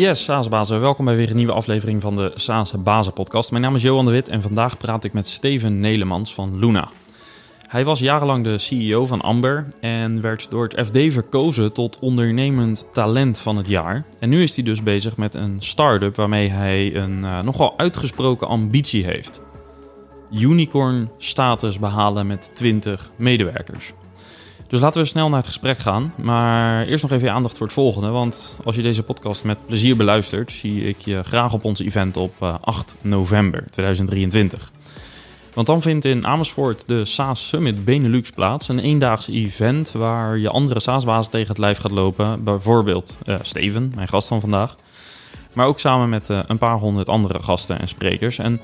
Yes, SaaS-bazen. Welkom bij weer een nieuwe aflevering van de SaaS-bazen-podcast. Mijn naam is Johan de Wit en vandaag praat ik met Steven Nelemans van Luna. Hij was jarenlang de CEO van Amber en werd door het FD verkozen tot ondernemend talent van het jaar. En nu is hij dus bezig met een start-up waarmee hij een uh, nogal uitgesproken ambitie heeft. Unicorn-status behalen met 20 medewerkers. Dus laten we snel naar het gesprek gaan. Maar eerst nog even je aandacht voor het volgende. Want als je deze podcast met plezier beluistert, zie ik je graag op ons event op 8 eh, november 2023. Want dan vindt in Amersfoort de SaaS Summit Benelux plaats. Een eendaags event waar je andere SaaS-bazen tegen het lijf gaat lopen. Bijvoorbeeld uh, Steven, mijn gast van vandaag. Maar ook samen met uh, een paar honderd andere gasten en sprekers. En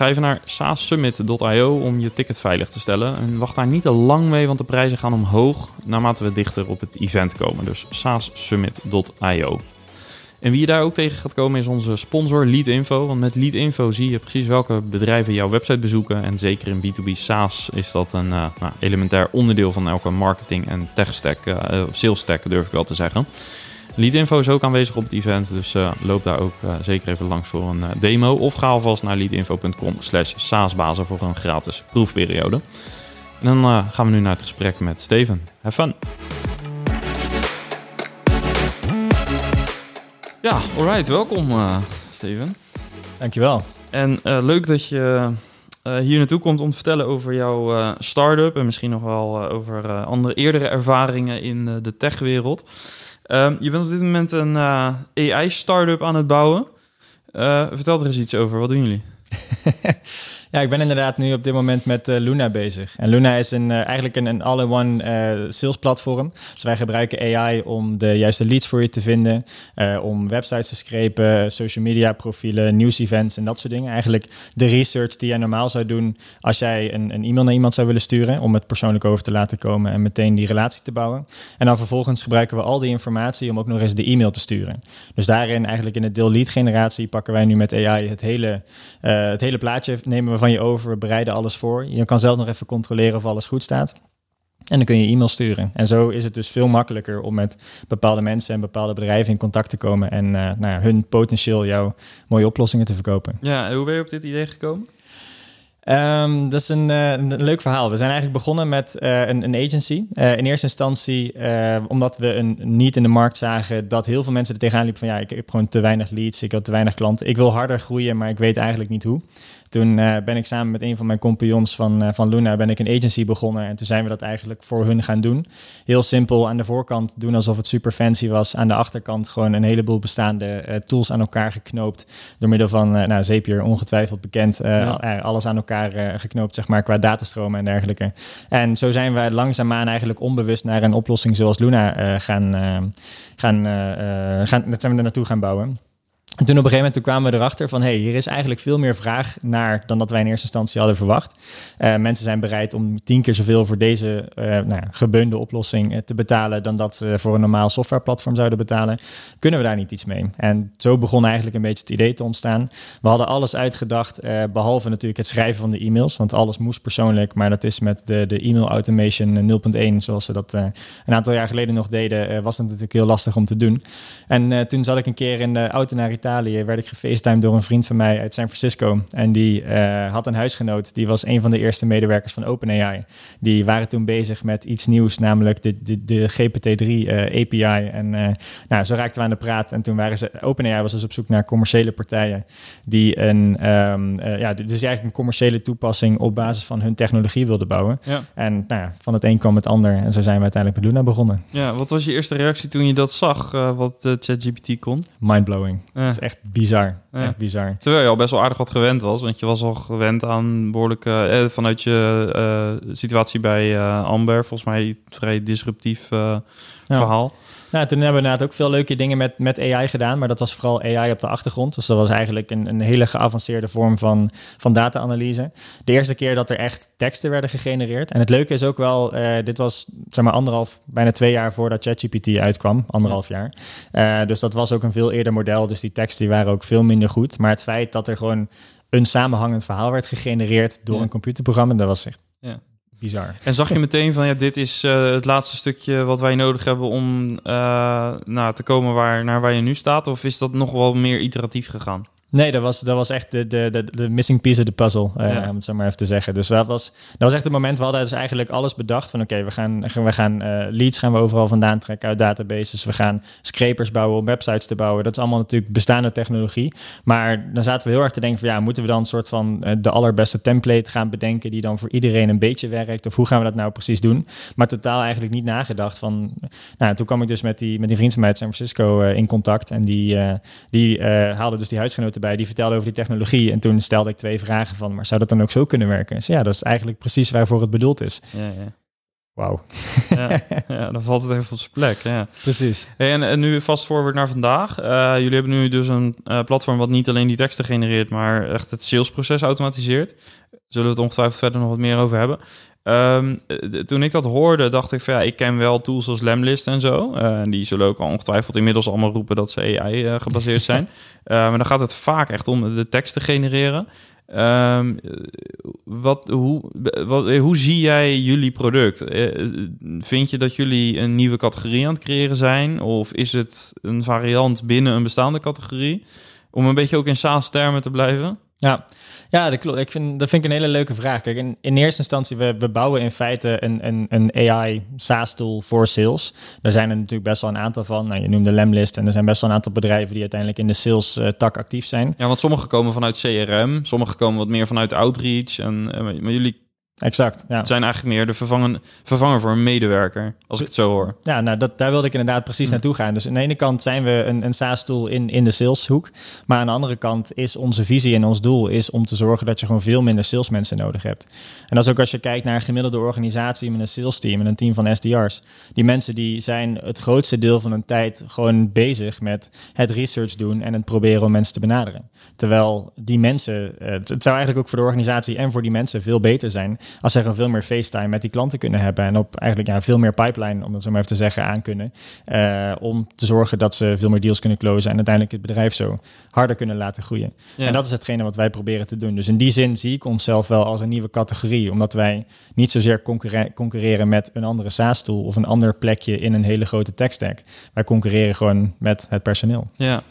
Ga even naar saassummit.io om je ticket veilig te stellen. En wacht daar niet te lang mee, want de prijzen gaan omhoog naarmate we dichter op het event komen. Dus saassummit.io. En wie je daar ook tegen gaat komen is onze sponsor Leadinfo. Want met Leadinfo zie je precies welke bedrijven jouw website bezoeken. En zeker in B2B SaaS is dat een uh, nou, elementair onderdeel van elke marketing en tech stack, uh, sales stack durf ik wel te zeggen. Leadinfo is ook aanwezig op het event, dus uh, loop daar ook uh, zeker even langs voor een uh, demo. Of ga alvast naar leadinfo.com slash saasbazen voor een gratis proefperiode. En dan gaan we nu naar het gesprek met Steven. Have fun! Ja, alright. Welkom Steven. Dankjewel. En leuk dat je hier naartoe komt om te vertellen over jouw start-up en misschien nog wel over andere eerdere ervaringen in de techwereld. Um, je bent op dit moment een uh, AI-startup aan het bouwen. Uh, vertel er eens iets over. Wat doen jullie? Ja, ik ben inderdaad nu op dit moment met uh, Luna bezig. En Luna is een, uh, eigenlijk een, een all-in-one uh, sales platform. Dus wij gebruiken AI om de juiste leads voor je te vinden, om websites te scrapen, social media profielen, nieuws-events en dat soort dingen. Eigenlijk de research die jij normaal zou doen als jij een, een e-mail naar iemand zou willen sturen, om het persoonlijk over te laten komen en meteen die relatie te bouwen. En dan vervolgens gebruiken we al die informatie om ook nog eens de e-mail te sturen. Dus daarin eigenlijk in het deel lead generatie pakken wij nu met AI het hele, het hele plaatje, nemen we van je over, we bereiden alles voor. Je kan zelf nog even controleren of alles goed staat. En dan kun je e-mail sturen. En zo is het dus veel makkelijker om met bepaalde mensen en bepaalde bedrijven in contact te komen en uh, nou ja, hun potentieel jouw mooie oplossingen te verkopen. Ja, hoe ben je op dit idee gekomen? Um, dat is een, uh, een, leuk verhaal. We zijn eigenlijk begonnen met uh, een, een, agency. Uh, in eerste instantie omdat we een niet in de markt zagen dat heel veel mensen er tegenaan liepen van ja, ik, ik heb gewoon te weinig leads, ik heb te weinig klanten. Ik wil harder groeien, maar ik weet eigenlijk niet hoe. Toen uh, ben ik samen met een van mijn compagnons van, uh, van Luna ben ik een agency begonnen. En toen zijn we dat eigenlijk voor hun gaan doen. Heel simpel aan de voorkant doen alsof het super fancy was. Aan de achterkant gewoon een heleboel bestaande uh, tools aan elkaar geknoopt. Door middel van, nou Zapier ongetwijfeld bekend. Ja. Alles aan elkaar geknoopt zeg maar qua datastromen en dergelijke. En zo zijn wij langzaamaan eigenlijk onbewust naar een oplossing zoals Luna gaan, gaan, gaan, dat zijn we er naartoe gaan bouwen. En toen op een gegeven moment toen kwamen we erachter van... hey, hier is eigenlijk veel meer vraag naar dan dat wij in eerste instantie hadden verwacht. Uh, mensen zijn bereid om tien keer zoveel voor deze uh, nou oplossing uh, te betalen... dan dat ze voor een normaal softwareplatform zouden betalen. Kunnen we daar niet iets mee? En zo begon eigenlijk een beetje het idee te ontstaan. We hadden alles uitgedacht, behalve natuurlijk het schrijven van de e-mails. Want alles moest persoonlijk, maar dat is met de, de e-mail automation 0.1... zoals ze dat een aantal jaar geleden nog deden... was het natuurlijk heel lastig om te doen. En toen zat ik een keer in de auto naar Italië werd ik gefacetimed door een vriend van mij uit San Francisco. En die uh, had een huisgenoot, die was een van de eerste medewerkers van OpenAI. Die waren toen bezig met iets nieuws, namelijk de, de, de GPT-3 uh, API. En uh, nou, zo raakten we aan de praat. En toen waren ze, OpenAI was dus op zoek naar commerciële partijen die een, um, ja, dus eigenlijk een commerciële toepassing op basis van hun technologie wilden bouwen. Ja. En nou ja, van het een kwam het ander. En zo zijn we uiteindelijk met Luna begonnen. Ja, wat was je eerste reactie toen je dat zag, wat ChatGPT kon? Mindblowing echt bizar. Echt bizar. Terwijl je al best wel aardig wat gewend was. Want je was al gewend aan behoorlijk... Eh, vanuit je uh, situatie bij uh, Amber. Volgens mij vrij disruptief verhaal. Nou, toen hebben we inderdaad ook veel leuke dingen met, met AI gedaan, maar dat was vooral AI op de achtergrond. Dus dat was eigenlijk een, een hele geavanceerde vorm van, van data-analyse. De eerste keer dat er echt teksten werden gegenereerd. En het leuke is ook wel, uh, dit was zeg maar anderhalf, bijna twee jaar voordat ChatGPT uitkwam, anderhalf jaar. Uh, dus dat was ook een veel eerder model, dus die teksten die waren ook veel minder goed. Maar het feit dat er gewoon een samenhangend verhaal werd gegenereerd door een computerprogramma, dat was echt bizar. En zag je meteen van ja, dit is uh, het laatste stukje wat wij nodig hebben om uh, nou, te komen waar, naar waar je nu staat? Of is dat nog wel meer iteratief gegaan? Nee, dat was, dat was echt de, de, de, de missing piece of the puzzle, uh, ja. om het zo maar even te zeggen. Dus dat was, dat was echt het moment, we hadden dus eigenlijk alles bedacht van oké, we gaan, we gaan uh, leads gaan we overal vandaan trekken uit databases. We gaan scrapers bouwen om websites te bouwen. Dat is allemaal natuurlijk bestaande technologie. Maar dan zaten we heel erg te denken van ja, moeten we dan een soort van uh, de allerbeste template gaan bedenken die dan voor iedereen een beetje werkt? Of hoe gaan we dat nou precies doen? Maar totaal eigenlijk niet nagedacht van, nou toen kwam ik dus met die, met die vriend van mij uit San Francisco in contact en die, die haalde dus die huisgenoten bij, die vertelde over die technologie. En toen stelde ik twee vragen van, maar zou dat dan ook zo kunnen werken? Dus ja, dat is eigenlijk precies waarvoor het bedoeld is. Ja, ja. Wauw. Ja, ja, dan valt het even op zijn plek. Ja. Precies. En, en nu vast forward naar vandaag. Uh, jullie hebben nu dus een uh, platform wat niet alleen die teksten genereert, maar echt het salesproces automatiseert. Zullen we het ongetwijfeld verder nog wat meer over hebben. Um, toen ik dat hoorde, dacht ik van ja, ik ken wel tools als Lemlist en zo. Uh, en die zullen ook al ongetwijfeld inmiddels allemaal roepen dat ze AI uh, gebaseerd zijn. uh, maar dan gaat het vaak echt om de tekst te genereren. Um, wat, hoe, wat, hoe zie jij jullie product? vind je dat jullie een nieuwe categorie aan het creëren zijn? Of is het een variant binnen een bestaande categorie? Om een beetje ook in SaaS-termen te blijven? Ja, ja, dat klopt. Ik vind, dat vind ik een hele leuke vraag. Kijk, in, in eerste instantie, we, we bouwen in feite een, een, een AI SaaS-tool voor sales. Daar zijn er natuurlijk best wel een aantal van. Nou, je noemde Lemlist en er zijn best wel een aantal bedrijven die uiteindelijk in de sales-tak actief zijn. Ja, want sommige komen vanuit CRM, sommige komen wat meer vanuit Outreach. En, maar jullie Exact. Ja. Het zijn eigenlijk meer de vervangen, vervanger voor een medewerker, als ik het zo hoor. Ja, nou, dat, daar wilde ik inderdaad precies hm. naartoe gaan. Dus aan de ene kant zijn we een, een SaaS-tool in, in de saleshoek. Maar aan de andere kant is onze visie en ons doel is om te zorgen dat je gewoon veel minder salesmensen nodig hebt. En dat is ook als je kijkt naar een gemiddelde organisatie met een sales team en een team van SDR's. Die mensen die zijn het grootste deel van hun tijd gewoon bezig met het research doen en het proberen om mensen te benaderen. Terwijl die mensen, het, het zou eigenlijk ook voor de organisatie en voor die mensen veel beter zijn als ze veel meer FaceTime met die klanten kunnen hebben en op eigenlijk ja, veel meer pipeline, om het zo maar even te zeggen, aan kunnen. Uh, om te zorgen dat ze veel meer deals kunnen closen en uiteindelijk het bedrijf zo harder kunnen laten groeien. Ja. En dat is hetgene wat wij proberen te doen. Dus in die zin zie ik onszelf wel als een nieuwe categorie, omdat wij niet zozeer concurre concurreren met een andere SaaS-tool of een ander plekje in een hele grote tech stack. Wij concurreren gewoon met het personeel. Ja.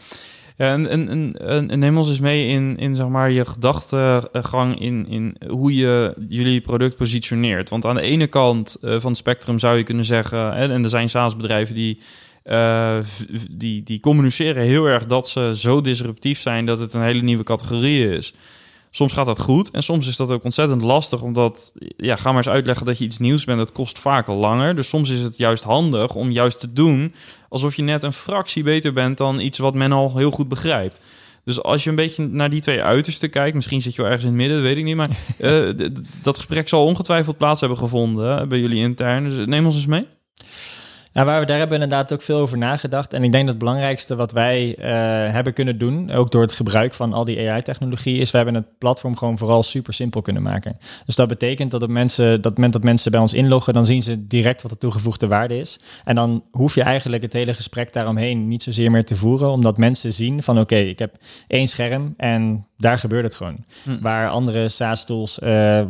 Ja, en, en, en, en neem ons eens mee in, in zeg maar, je gedachtegang in, in hoe je jullie product positioneert. Want aan de ene kant uh, van het spectrum zou je kunnen zeggen, en, en er zijn SaaS-bedrijven die, uh, die, die communiceren heel erg dat ze zo disruptief zijn dat het een hele nieuwe categorie is. Soms gaat dat goed en soms is dat ook ontzettend lastig, omdat, ja, ga maar eens uitleggen dat je iets nieuws bent, dat kost vaak langer. Dus soms is het juist handig om juist te doen alsof je net een fractie beter bent dan iets wat men al heel goed begrijpt. Dus als je een beetje naar die twee uitersten kijkt, misschien zit je wel ergens in het midden, weet ik niet, maar uh, dat gesprek zal ongetwijfeld plaats hebben gevonden bij jullie intern. Dus neem ons eens mee. Nou, waar we, daar hebben inderdaad ook veel over nagedacht. En ik denk dat het belangrijkste wat wij uh, hebben kunnen doen, ook door het gebruik van al die AI-technologie, is we hebben het platform gewoon vooral super simpel kunnen maken. Dus dat betekent dat op mensen, dat moment dat mensen bij ons inloggen, dan zien ze direct wat de toegevoegde waarde is. En dan hoef je eigenlijk het hele gesprek daaromheen niet zozeer meer te voeren, omdat mensen zien van oké, ik heb één scherm en daar gebeurt het gewoon. Hm. Waar andere SaaS-tools uh,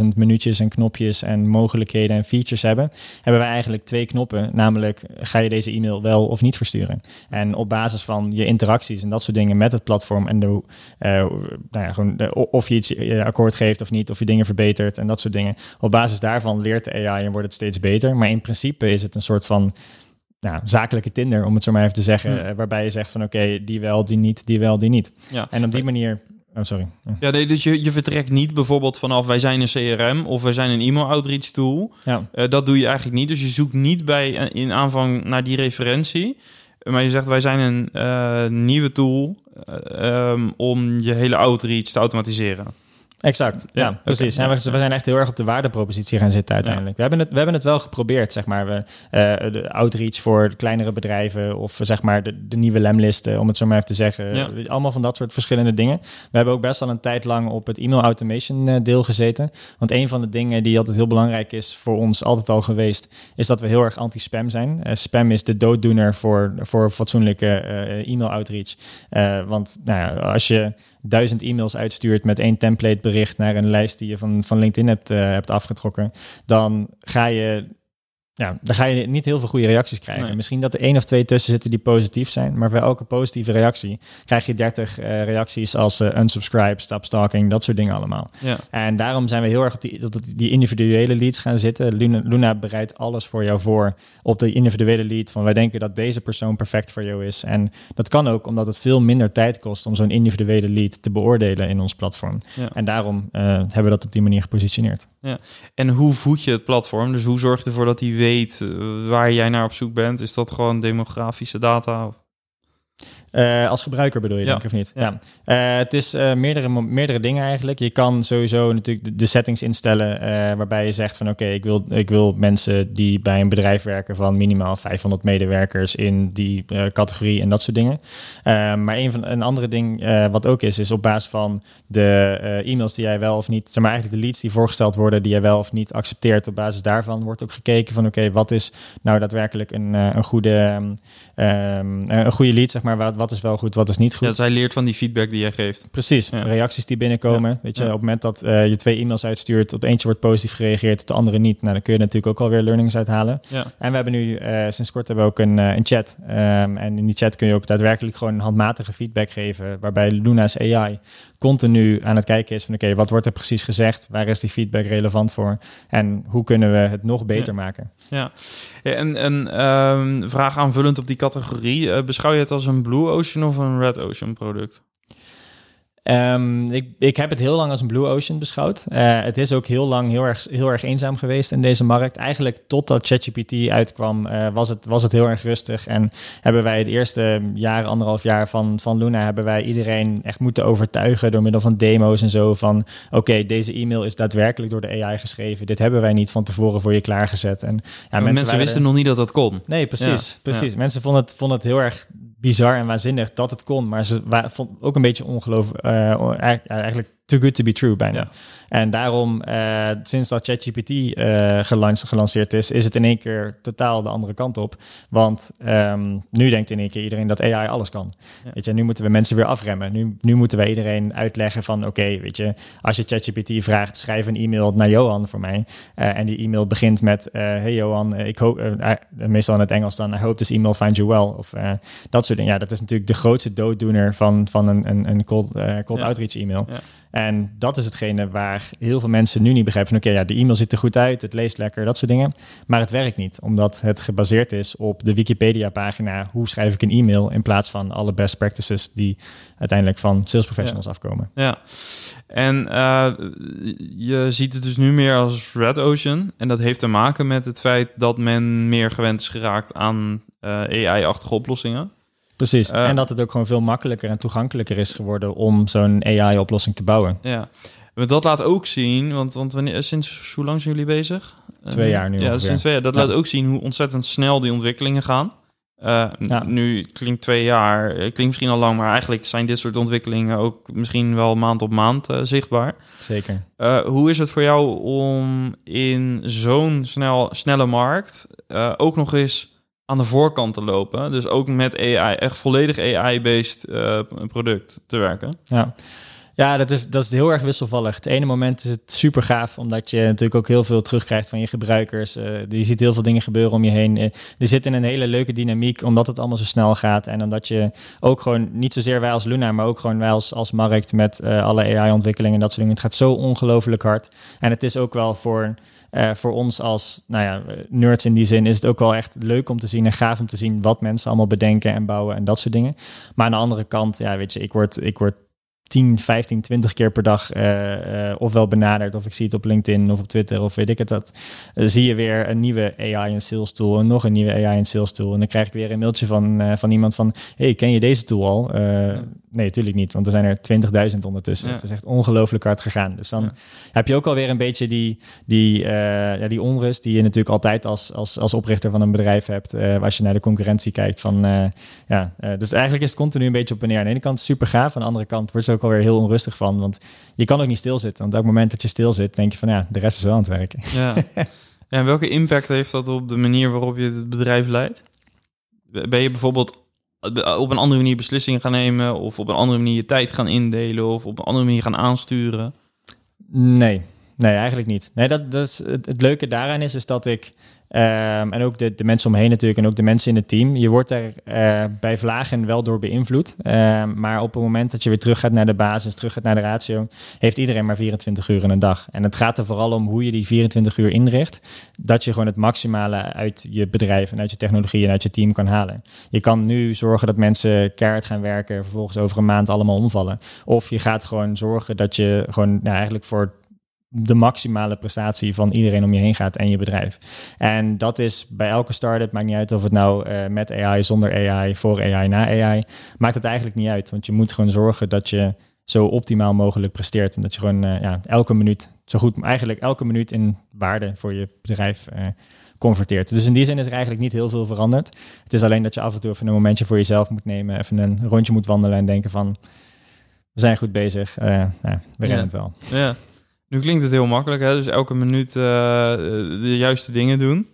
37.000 minuutjes en knopjes en mogelijkheden en features hebben, hebben wij eigenlijk twee knoppen, namelijk ga je deze e-mail wel of niet versturen. En op basis van je interacties en dat soort dingen met het platform en de, uh, nou ja, gewoon de, of je iets uh, akkoord geeft of niet, of je dingen verbetert en dat soort dingen. Op basis daarvan leert de AI en wordt het steeds beter. Maar in principe is het een soort van nou, zakelijke Tinder, om het zo maar even te zeggen, hmm. waarbij je zegt van oké, die wel, die niet, die wel, die niet. Ja. En op die manier Oh, sorry. Ja, nee, dus je, je vertrekt niet bijvoorbeeld vanaf wij zijn een CRM of wij zijn een e-mail outreach tool. Ja. Uh, dat doe je eigenlijk niet. Dus je zoekt niet bij in aanvang naar die referentie. Maar je zegt wij zijn een uh, nieuwe tool uh, um, om je hele outreach te automatiseren. Exact, ja, precies. We, zijn echt heel erg op de waardepropositie gaan zitten uiteindelijk. We, hebben het, we hebben het wel geprobeerd, zeg maar. We, uh, de outreach voor kleinere bedrijven of zeg maar de, de nieuwe lemlisten, om het zo maar even te zeggen. Allemaal van dat soort verschillende dingen. We hebben ook best wel een tijd lang op het e-mail automation uh, deel gezeten. Want een van de dingen die altijd heel belangrijk is voor ons altijd al geweest, is dat we heel erg anti-spam zijn. Uh, spam is de dooddoener voor, voor fatsoenlijke e-mail outreach. want nou ja, als je duizend e-mails uitstuurt met één template bericht naar een lijst die je van, van LinkedIn hebt, uh, hebt afgetrokken, dan ga je ja, dan ga je niet heel veel goede reacties krijgen. Misschien dat er één of twee tussen zitten die positief zijn, maar voor elke positieve reactie krijg je 30 uh, eh, reacties als uh, unsubscribe, stop stalking, dat soort dingen allemaal. Ja. En daarom zijn we heel erg op die, op die individuele leads gaan zitten. Luna, Luna bereidt alles voor jou voor op de individuele lead van wij denken dat deze persoon perfect voor jou is. En dat kan ook omdat het veel minder tijd kost om zo'n individuele lead te beoordelen in ons platform. Ja. En daarom uh, hebben we dat op die manier gepositioneerd. Ja. En hoe voed je het platform? Dus hoe zorg je ervoor dat hij weet eh, waar jij naar op zoek bent? Is dat gewoon demografische data? Uh, als gebruiker bedoel je, ja. denk ik, of niet? Ja. Uh, het is uh, meerdere, meerdere dingen eigenlijk. Je kan sowieso natuurlijk de, de settings instellen waarbij je zegt van oké, ik, wil, ik wil mensen die bij een bedrijf werken van minimaal 500 medewerkers in die categorie en dat soort dingen. maar een, van, een andere ding wat ook is, is op basis van de e-mails die jij wel of niet, zeg maar eigenlijk de leads die voorgesteld worden, die jij wel of niet accepteert, op basis daarvan wordt ook gekeken van oké, wat is nou daadwerkelijk een, een, goede, um, een goede lead, zeg maar, wat wat is wel goed, wat is niet goed. Ja, zij leert van die feedback die jij geeft. Precies, reacties die binnenkomen. Weet je, op het moment dat uh, je twee e-mails uitstuurt, op eentje wordt positief gereageerd, op de andere niet. Nou, dan kun je natuurlijk ook alweer learnings uithalen. Ja. En we hebben nu, uh, sinds kort hebben we ook een, uh, een chat. Um, en in die chat kun je ook daadwerkelijk gewoon handmatige feedback geven, waarbij Luna's AI continu aan het kijken is van oké, wat wordt er precies gezegd? Waar is die feedback relevant voor? En hoe kunnen we het nog beter maken? Ja, en, een um, vraag aanvullend op die categorie. Uh, beschouw je het als een Blue Ocean of een Red Ocean product? Um, ik, ik heb het heel lang als een Blue Ocean beschouwd. Uh, het is ook heel lang heel erg, heel erg eenzaam geweest in deze markt. Eigenlijk totdat ChatGPT uitkwam, uh, was, het, was het heel erg rustig. En hebben wij het eerste jaar, anderhalf jaar van, van Luna, hebben wij iedereen echt moeten overtuigen door middel van demo's en zo. Van oké, deze e-mail is daadwerkelijk door de AI geschreven. Dit hebben wij niet van tevoren voor je klaargezet. En, ja, mensen, mensen wisten nog niet dat dat kon. Nee, precies. precies. Mensen vonden het, vonden het heel erg bizar en waanzinnig dat het kon. Maar ze vond ook een beetje ongelooflijk. Uh, eigenlijk too good to be true bijna. En daarom, uh, sinds dat ChatGPT uh, gelanceerd is, is het in één keer totaal de andere kant op. Want um, nu denkt in één keer iedereen dat AI alles kan. Weet je, nu moeten we mensen weer afremmen. Nu, nu moeten wij iedereen uitleggen van, oké, weet je, als je ChatGPT vraagt, schrijf een e-mail naar Johan voor mij. Uh, en die e-mail begint met, hey Johan, ik hoop, meestal in het Engels dan, I hope this email finds you well. Of dat soort dingen. Ja, dat is natuurlijk de grootste dooddoener van, van een, een, een cold, cold outreach e-mail. Ja. En dat is hetgene waar heel veel mensen nu niet begrijpen van oké, ja, de e-mail ziet er goed uit, het leest lekker, dat soort dingen. Maar het werkt niet, omdat het gebaseerd is op de Wikipedia-pagina hoe schrijf ik een e-mail in plaats van alle best practices die uiteindelijk van sales professionals afkomen. Ja, en uh, je ziet het dus nu meer als Red Ocean. En dat heeft te maken met het feit dat men meer gewend is geraakt aan uh, AI-achtige oplossingen. Precies. Uh, en dat het ook gewoon veel makkelijker en toegankelijker is geworden om zo'n AI-oplossing te bouwen. Ja. Maar dat laat ook zien, want, want wanneer, sinds hoe lang zijn jullie bezig? Twee jaar nu. Ja, ongeveer. sinds twee jaar. Dat laat ook zien hoe ontzettend snel die ontwikkelingen gaan. Uh, ja. Nu klinkt twee jaar, klinkt misschien al lang, maar eigenlijk zijn dit soort ontwikkelingen ook misschien wel maand op maand uh, zichtbaar. Zeker. Uh, hoe is het voor jou om in zo'n snel, snelle markt ook nog eens aan de voorkant te lopen. Dus ook met AI, echt volledig AI-based product te werken. Ja. Ja, dat is, dat is heel erg wisselvallig. Het ene moment is het super gaaf, omdat je natuurlijk ook heel veel terugkrijgt van je gebruikers. Uh, je ziet heel veel dingen gebeuren om je heen. Uh, er zit in een hele leuke dynamiek, omdat het allemaal zo snel gaat. En omdat je ook gewoon, niet zozeer wij als Luna, maar ook gewoon wij als, als markt met uh, alle AI-ontwikkelingen en dat soort dingen. Het gaat zo ongelooflijk hard. En het is ook wel voor voor ons als nou ja, nerds in die zin is het ook wel echt leuk om te zien en gaaf om te zien wat mensen allemaal bedenken en bouwen en dat soort dingen. Maar aan de andere kant, ja, weet je, ik word, ik word 10, 15, 20 keer per dag uh, uh, ofwel benaderd of ik zie het op LinkedIn of op Twitter of weet ik het dat. Uh, zie je weer een nieuwe AI en sales tool en nog een nieuwe AI en sales tool. En dan krijg ik weer een mailtje van, van iemand van, hey, ken je deze tool al? Nee, natuurlijk niet, want er zijn er 20.000 ondertussen. Het is echt ongelooflijk hard gegaan. Dus dan heb je ook alweer een beetje die, die, ja, die onrust die je natuurlijk altijd als, als, als oprichter van een bedrijf hebt. als je naar de concurrentie kijkt van, ja, dus eigenlijk is het continu een beetje op en neer. Aan de ene kant super gaaf, aan de andere kant wordt het ook ook alweer heel onrustig van. Want je kan ook niet stilzitten. Want op het moment dat je stil zit, denk je van ja, de rest is wel aan het werken. Ja. ja en welke impact heeft dat op de manier waarop je het bedrijf leidt? Ben je bijvoorbeeld op een andere manier beslissingen gaan nemen of op een andere manier je tijd gaan indelen of op een andere manier gaan aansturen? Nee, nee, eigenlijk niet. Nee, dat, dat het, leuke daaraan is, is dat ik Ehm, en ook de, de mensen omheen natuurlijk en ook de mensen in het team. Je wordt er uh, bij vlagen wel door beïnvloed. Ehm, maar op het moment dat je weer terug gaat naar de basis, terug gaat naar de ratio, heeft iedereen maar 24 uur in een dag. En het gaat er vooral om hoe je die 24 uur inricht. Dat je gewoon het maximale uit je bedrijf en uit je technologie en uit je team kan halen. Je kan nu zorgen dat mensen keihard gaan werken, vervolgens over een maand allemaal omvallen. Of je gaat gewoon zorgen dat je gewoon nou, eigenlijk voor de maximale prestatie van iedereen om je heen gaat en je bedrijf. En dat is bij elke start-up, maakt niet uit of het nou uh, met AI, zonder AI, voor AI, na AI, maakt het eigenlijk niet uit. Want je moet gewoon zorgen dat je zo optimaal mogelijk presteert en dat je gewoon uh, ja, elke minuut, zo goed, eigenlijk elke minuut in waarde voor je bedrijf uh, converteert. Dus in die zin is er eigenlijk niet heel veel veranderd. Het is alleen dat je af en toe even een momentje voor jezelf moet nemen, even een rondje moet wandelen en denken van, we zijn goed bezig, nou, we rennen het wel. Ja. Nu klinkt het heel makkelijk, hè? dus elke minuut uh, de juiste dingen doen.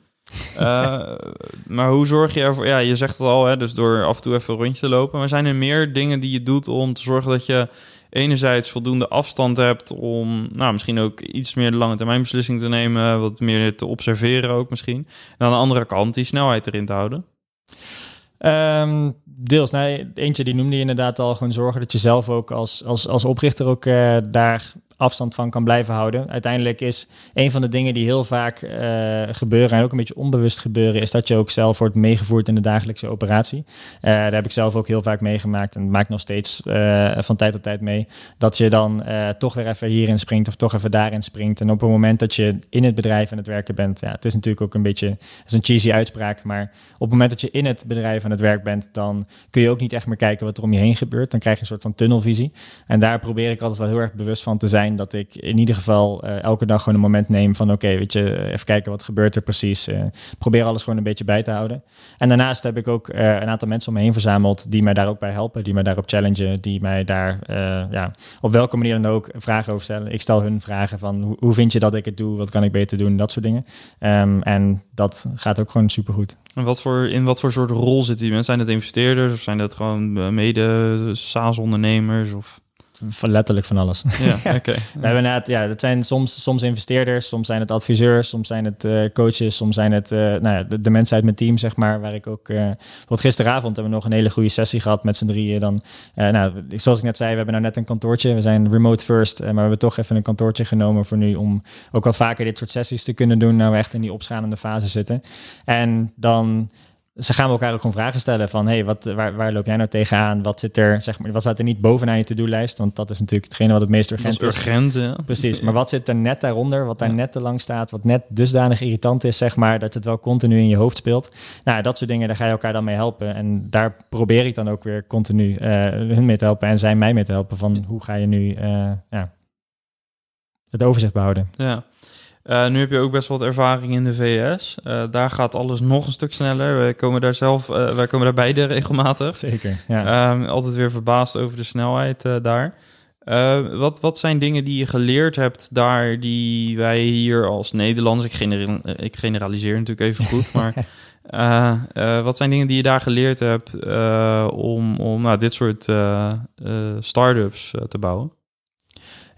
Uh, maar hoe zorg je ervoor? Ja, je zegt het al, hè? dus door af en toe even een rondje te lopen. Maar zijn er meer dingen die je doet om te zorgen dat je enerzijds voldoende afstand hebt om nou, misschien ook iets meer de lange termijn beslissing te nemen, wat meer te observeren ook misschien. En aan de andere kant die snelheid erin te houden? Um, deels. Nee, eentje die noemde je inderdaad al. Gewoon zorgen dat je zelf ook als, als, als oprichter ook uh, daar afstand van kan blijven houden. Uiteindelijk is een van de dingen die heel vaak uh, gebeuren en ook een beetje onbewust gebeuren, is dat je ook zelf wordt meegevoerd in de dagelijkse operatie. Uh, daar heb ik zelf ook heel vaak meegemaakt en maak nog steeds uh, van tijd tot tijd mee. Dat je dan toch weer even hierin springt of toch even daarin springt. En op het moment dat je in het bedrijf aan het werken bent, ja, het is natuurlijk ook een beetje, is een cheesy uitspraak, maar op het moment dat je in het bedrijf aan het werk bent, dan kun je ook niet echt meer kijken wat er om je heen gebeurt. Dan krijg je een soort van tunnelvisie. En daar probeer ik altijd wel heel erg bewust van te zijn dat ik in ieder geval uh, elke dag gewoon een moment neem van oké, weet je, even kijken wat gebeurt er precies. Uh, probeer alles gewoon een beetje bij te houden. En daarnaast heb ik ook een aantal mensen om me heen verzameld die mij daar ook bij helpen, die mij daarop challengen, die mij daar ja, op welke manier dan ook vragen over stellen. Ik stel hun vragen van hoe, hoe vind je dat ik het doe, wat kan ik beter doen, dat soort dingen. Um, en dat gaat ook gewoon supergoed. En wat voor, in wat voor soort rol zitten die mensen? Zijn het investeerders of zijn dat gewoon mede SaaS-ondernemers? Of van letterlijk van alles. Ja, oké. we hebben net, ja, dat zijn soms, soms investeerders, soms zijn het adviseurs, soms zijn het uh, coaches, soms zijn het uh, nou ja, de, de, mensen uit mijn team, zeg maar, waar ik ook. Uh, wat gisteravond hebben we nog een hele goede sessie gehad met z'n drieën. Dan, nou, zoals ik net zei, we hebben nou net een kantoortje. We zijn remote first, maar we hebben toch even een kantoortje genomen voor nu om ook wat vaker dit soort sessies te kunnen doen. Nou, we echt in die opschalende fase zitten. En dan ze gaan elkaar ook gewoon vragen stellen van, hey, wat, waar, waar loop jij nou tegenaan? Wat zit er, zeg maar, wat staat er niet bovenaan je to-do-lijst? Want dat is natuurlijk hetgene wat het meest urgent is. urgent, ja. Precies, maar wat zit er net daaronder, wat daar net te lang staat, wat net dusdanig irritant is, zeg maar, dat het wel continu in je hoofd speelt? Nou, dat soort dingen, daar ga je elkaar dan mee helpen. En daar probeer ik dan ook weer continu uh, hun mee te helpen en zij mij mee te helpen van, hoe ga je nu uh, ja, het overzicht behouden? Ja. Uh, nu heb je ook best wat ervaring in de VS. Uh, eh, daar gaat alles nog een stuk sneller. Wij komen daar zelf, uh, wij komen daar beide regelmatig. Zeker. Ja. Um, altijd weer verbaasd over de snelheid daar. wat, wat zijn dingen die je geleerd hebt daar, die wij hier als Nederlanders, ik, ik generaliseer natuurlijk even goed, maar wat zijn dingen die je daar geleerd hebt om, om nou, dit soort start-ups te bouwen?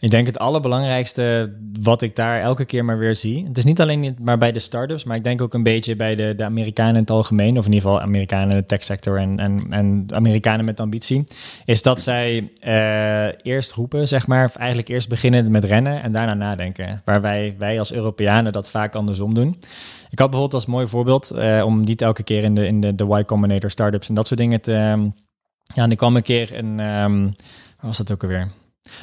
Ik denk het allerbelangrijkste wat ik daar elke keer maar weer zie. Het is niet alleen maar bij de startups, maar ik denk ook een beetje bij de, de Amerikanen in het algemeen. Of in ieder geval Amerikanen in de techsector en, en, en Amerikanen met ambitie. Is dat zij uh, eerst roepen, zeg maar, of eigenlijk eerst beginnen met rennen en daarna nadenken. Waar wij, wij als Europeanen dat vaak andersom doen. Ik had bijvoorbeeld als mooi voorbeeld, uh, om niet elke keer in de, in de, de Y Combinator startups en dat soort dingen te. Um, ja, en ik kwam een keer een. Um, was dat ook alweer?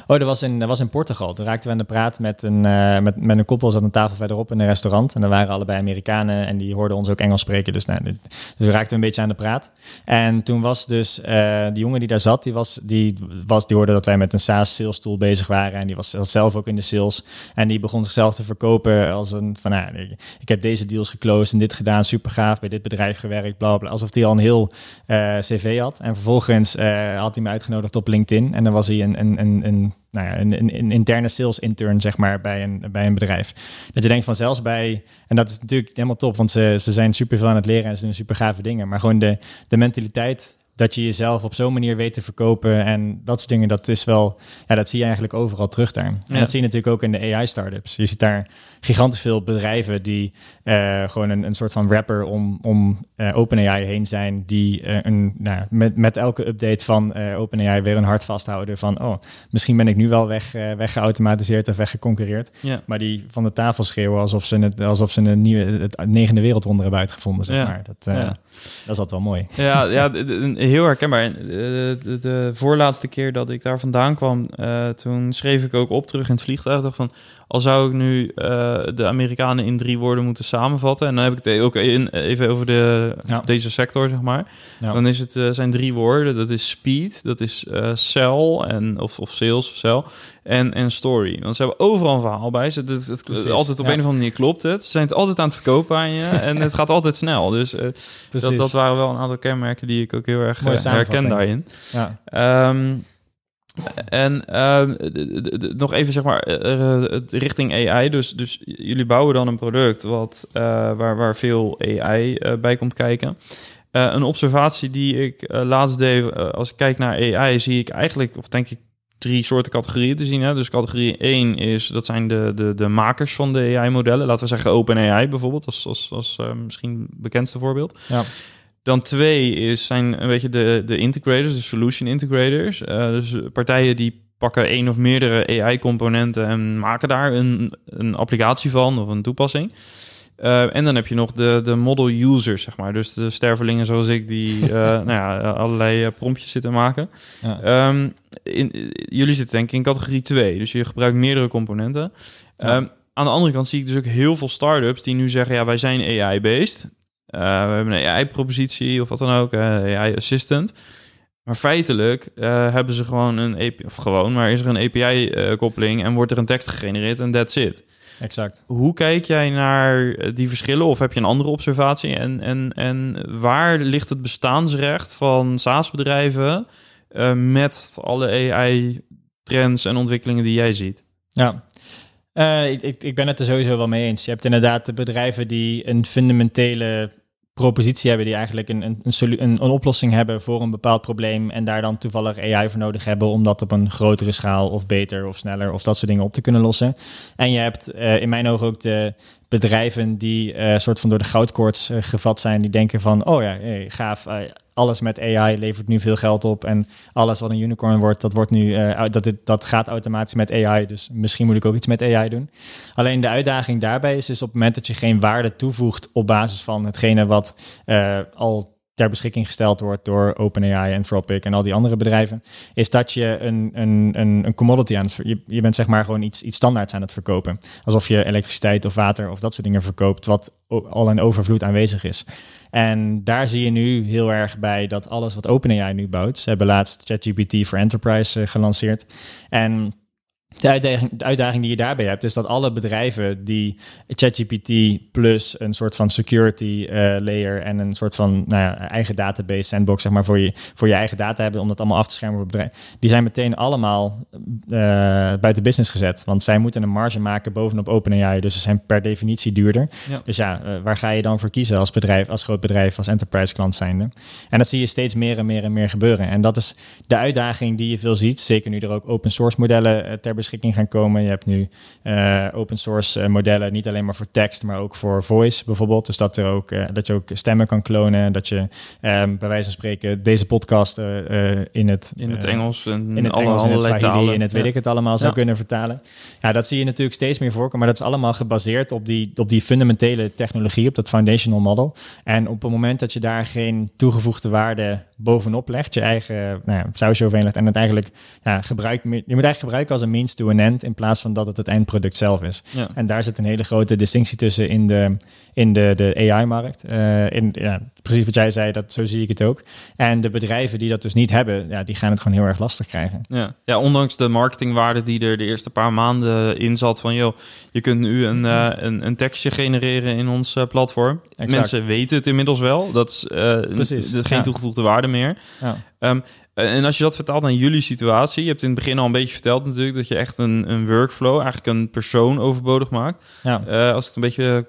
Oh, dat was in, dat was in Portugal. Toen raakten we aan de praat met een, uh, met, met een koppel. Zat een tafel verderop in een restaurant. En daar waren allebei Amerikanen. En die hoorden ons ook Engels spreken. Dus, nou, dus we raakten een beetje aan de praat. En toen was dus uh, die jongen die daar zat. Die, was, die, was, die hoorde dat wij met een SaaS sales tool bezig waren. En die was zelf ook in de sales. En die begon zichzelf te verkopen als een van... Nou, ik heb deze deals geclosed en dit gedaan. Super gaaf. Bij dit bedrijf gewerkt. Bla, bla. Alsof hij al een heel uh, cv had. En vervolgens had hij me uitgenodigd op LinkedIn. En dan was hij een, een, een, een nou ja, een, een, een, interne sales intern, zeg maar, bij een, bij een bedrijf. Dat je denkt van zelfs bij, en dat is natuurlijk helemaal top, want ze, ze zijn super veel aan het leren en ze doen super gave dingen, maar gewoon de, de mentaliteit dat je jezelf op zo'n manier weet te verkopen en dat soort dingen, dat is wel, ja, dat zie je eigenlijk overal terug daar. En Ja. dat zie je natuurlijk ook in de AI-startups. Je ziet daar gigantisch veel bedrijven die eh, gewoon een, een soort van wrapper om, om eh, OpenAI heen zijn, die eh, een, nou, met, met elke update van OpenAI weer een hart vasthouden van, oh, misschien ben ik nu wel weg, weggeautomatiseerd of weggeconcureerd. Ja. Maar die van de tafel schreeuwen alsof ze, het, alsof ze een nieuwe, het negende wereldwonder hebben uitgevonden, zeg Ja. maar. Dat, dat is altijd wel mooi. Ja, ja heel herkenbaar. En, eh, De, de, voorlaatste keer dat ik daar vandaan kwam, eh, toen schreef ik ook op terug in het vliegtuig. van, al zou ik nu eh, de Amerikanen in drie woorden moeten samenvatten. En dan heb ik het ook in, even over de, Ja. deze sector, zeg maar. Ja. Dan is het, eh, zijn drie woorden. Dat is speed, dat is eh sell, en, of, of sales of sell, en, en story. Want ze hebben overal een verhaal bij. Ze, het, het, Precies, altijd op ja. een of andere manier klopt het. Ze zijn het altijd aan het verkopen aan je. en het gaat altijd snel. Dus dat, dat waren wel een aantal kenmerken die ik ook heel erg herken daarin. Ja. Ehm, en ehm, nog even zeg maar eh, eh, richting AI. Dus, dus jullie bouwen dan een product wat, eh, waar, waar veel AI bij komt kijken. Een observatie die ik laatst deed, als ik kijk naar AI, zie ik eigenlijk, of denk ik, drie soorten categorieën te zien. Hè? Dus categorie 1 is, dat zijn de, de, de makers van de AI-modellen. Laten we zeggen OpenAI bijvoorbeeld, als, als, als misschien bekendste voorbeeld. Ja. Dan twee is, zijn een beetje de, de integrators, de solution integrators. Eh, dus partijen die pakken één of meerdere AI-componenten en maken daar een, een applicatie van of een toepassing. Eh, en dan heb je nog de, de model users, zeg maar. Dus de stervelingen zoals ik, die eh, nou ja, allerlei promptjes zitten maken. Ja. Ehm, in, jullie zitten denk ik in categorie 2, dus je gebruikt meerdere componenten. Ja. Ehm, aan de andere kant zie ik dus ook heel veel startups die nu zeggen, ja, wij zijn AI-based. Eh, we hebben een AI-propositie of wat dan ook, eh, AI-assistant. Maar feitelijk eh, hebben ze gewoon een API, of gewoon, maar is er een API-koppeling en wordt er een tekst gegenereerd en that's it. Exact. Hoe kijk jij naar die verschillen of heb je een andere observatie? En, en, en waar ligt het bestaansrecht van SaaS-bedrijven eh, met alle AI-trends en ontwikkelingen die jij ziet? Ja. Ik, ik, ik ben het er sowieso wel mee eens. Je hebt inderdaad de bedrijven die een fundamentele propositie hebben, die eigenlijk een, een, een, een, oplossing hebben voor een bepaald probleem en daar dan toevallig AI voor nodig hebben om dat op een grotere schaal of beter of sneller of dat soort dingen op te kunnen lossen. En je hebt eh, in mijn ogen ook de bedrijven die eh soort van door de goudkoorts eh, gevat zijn, die denken van, oh ja, gaaf, alles met AI levert nu veel geld op en alles wat een unicorn wordt, dat, wordt nu, eh, dat, dit, dat gaat automatisch met AI, dus misschien moet ik ook iets met AI doen. Alleen de uitdaging daarbij is, is op het moment dat je geen waarde toevoegt op basis van hetgene wat eh, al ter beschikking gesteld wordt door OpenAI, Anthropic en al die andere bedrijven, is dat je een, een, een, een commodity aan het je, je bent zeg maar gewoon iets, iets standaards aan het verkopen. Alsof je elektriciteit of water of dat soort dingen verkoopt, wat al in overvloed aanwezig is. En daar zie je nu heel erg bij dat alles wat OpenAI nu bouwt, ze hebben laatst ChatGPT voor Enterprise eh, gelanceerd. En de uitdaging, de uitdaging die je daarbij hebt, is dat alle bedrijven die ChatGPT plus een soort van security eh, layer en een soort van nou ja, eigen database sandbox, zeg maar, voor je, voor je eigen data hebben, om dat allemaal af te schermen voor bedrijf, die zijn meteen allemaal eh, buiten business gezet. Want zij moeten een marge maken bovenop OpenAI, dus ze zijn per definitie duurder. Ja. Dus ja, eh, waar ga je dan voor kiezen als bedrijf, als groot bedrijf, als enterprise klant zijnde? En dat zie je steeds meer en meer en meer gebeuren. En dat is de uitdaging die je veel ziet, zeker nu er ook open source modellen ter beschikking gaan komen. Je hebt nu eh, open source eh, modellen, niet alleen maar voor tekst, maar ook voor voice bijvoorbeeld. Dus dat, er ook, eh, dat je ook stemmen kan klonen, dat je ehm, bij wijze van spreken deze podcast in het, In het Engels en in het alle, Engels, in het Swahili, talen. in het weet Ja. ik het allemaal zou Ja. kunnen vertalen. Ja, dat zie je natuurlijk steeds meer voorkomen, maar dat is allemaal gebaseerd op die, op die fundamentele technologie, op dat foundational model. En op het moment dat je daar geen toegevoegde waarde bovenop legt, je eigen nou ja, sausje overheen legt en het eigenlijk ja, gebruikt, je moet eigenlijk gebruiken als een means to an end in plaats van dat het het eindproduct zelf is. Ja. En daar zit een hele grote distinctie tussen in de, in de, de AI-markt. Eh, in, ja, precies wat jij zei, dat, zo zie ik het ook. En de bedrijven die dat dus niet hebben, ja, die gaan het gewoon heel erg lastig krijgen. Ja. ja, ondanks de marketingwaarde die er de eerste paar maanden in zat van... joh, je kunt nu een, eh, een, een tekstje genereren in ons eh, platform. Exact. Mensen weten het inmiddels wel. Dat is geen ja. toegevoegde waarde meer. Ja. Ehm, en als je dat vertaalt naar jullie situatie... je hebt in het begin al een beetje verteld natuurlijk... dat je echt een, een workflow, eigenlijk een persoon overbodig maakt. Ja. Eh, als ik het een beetje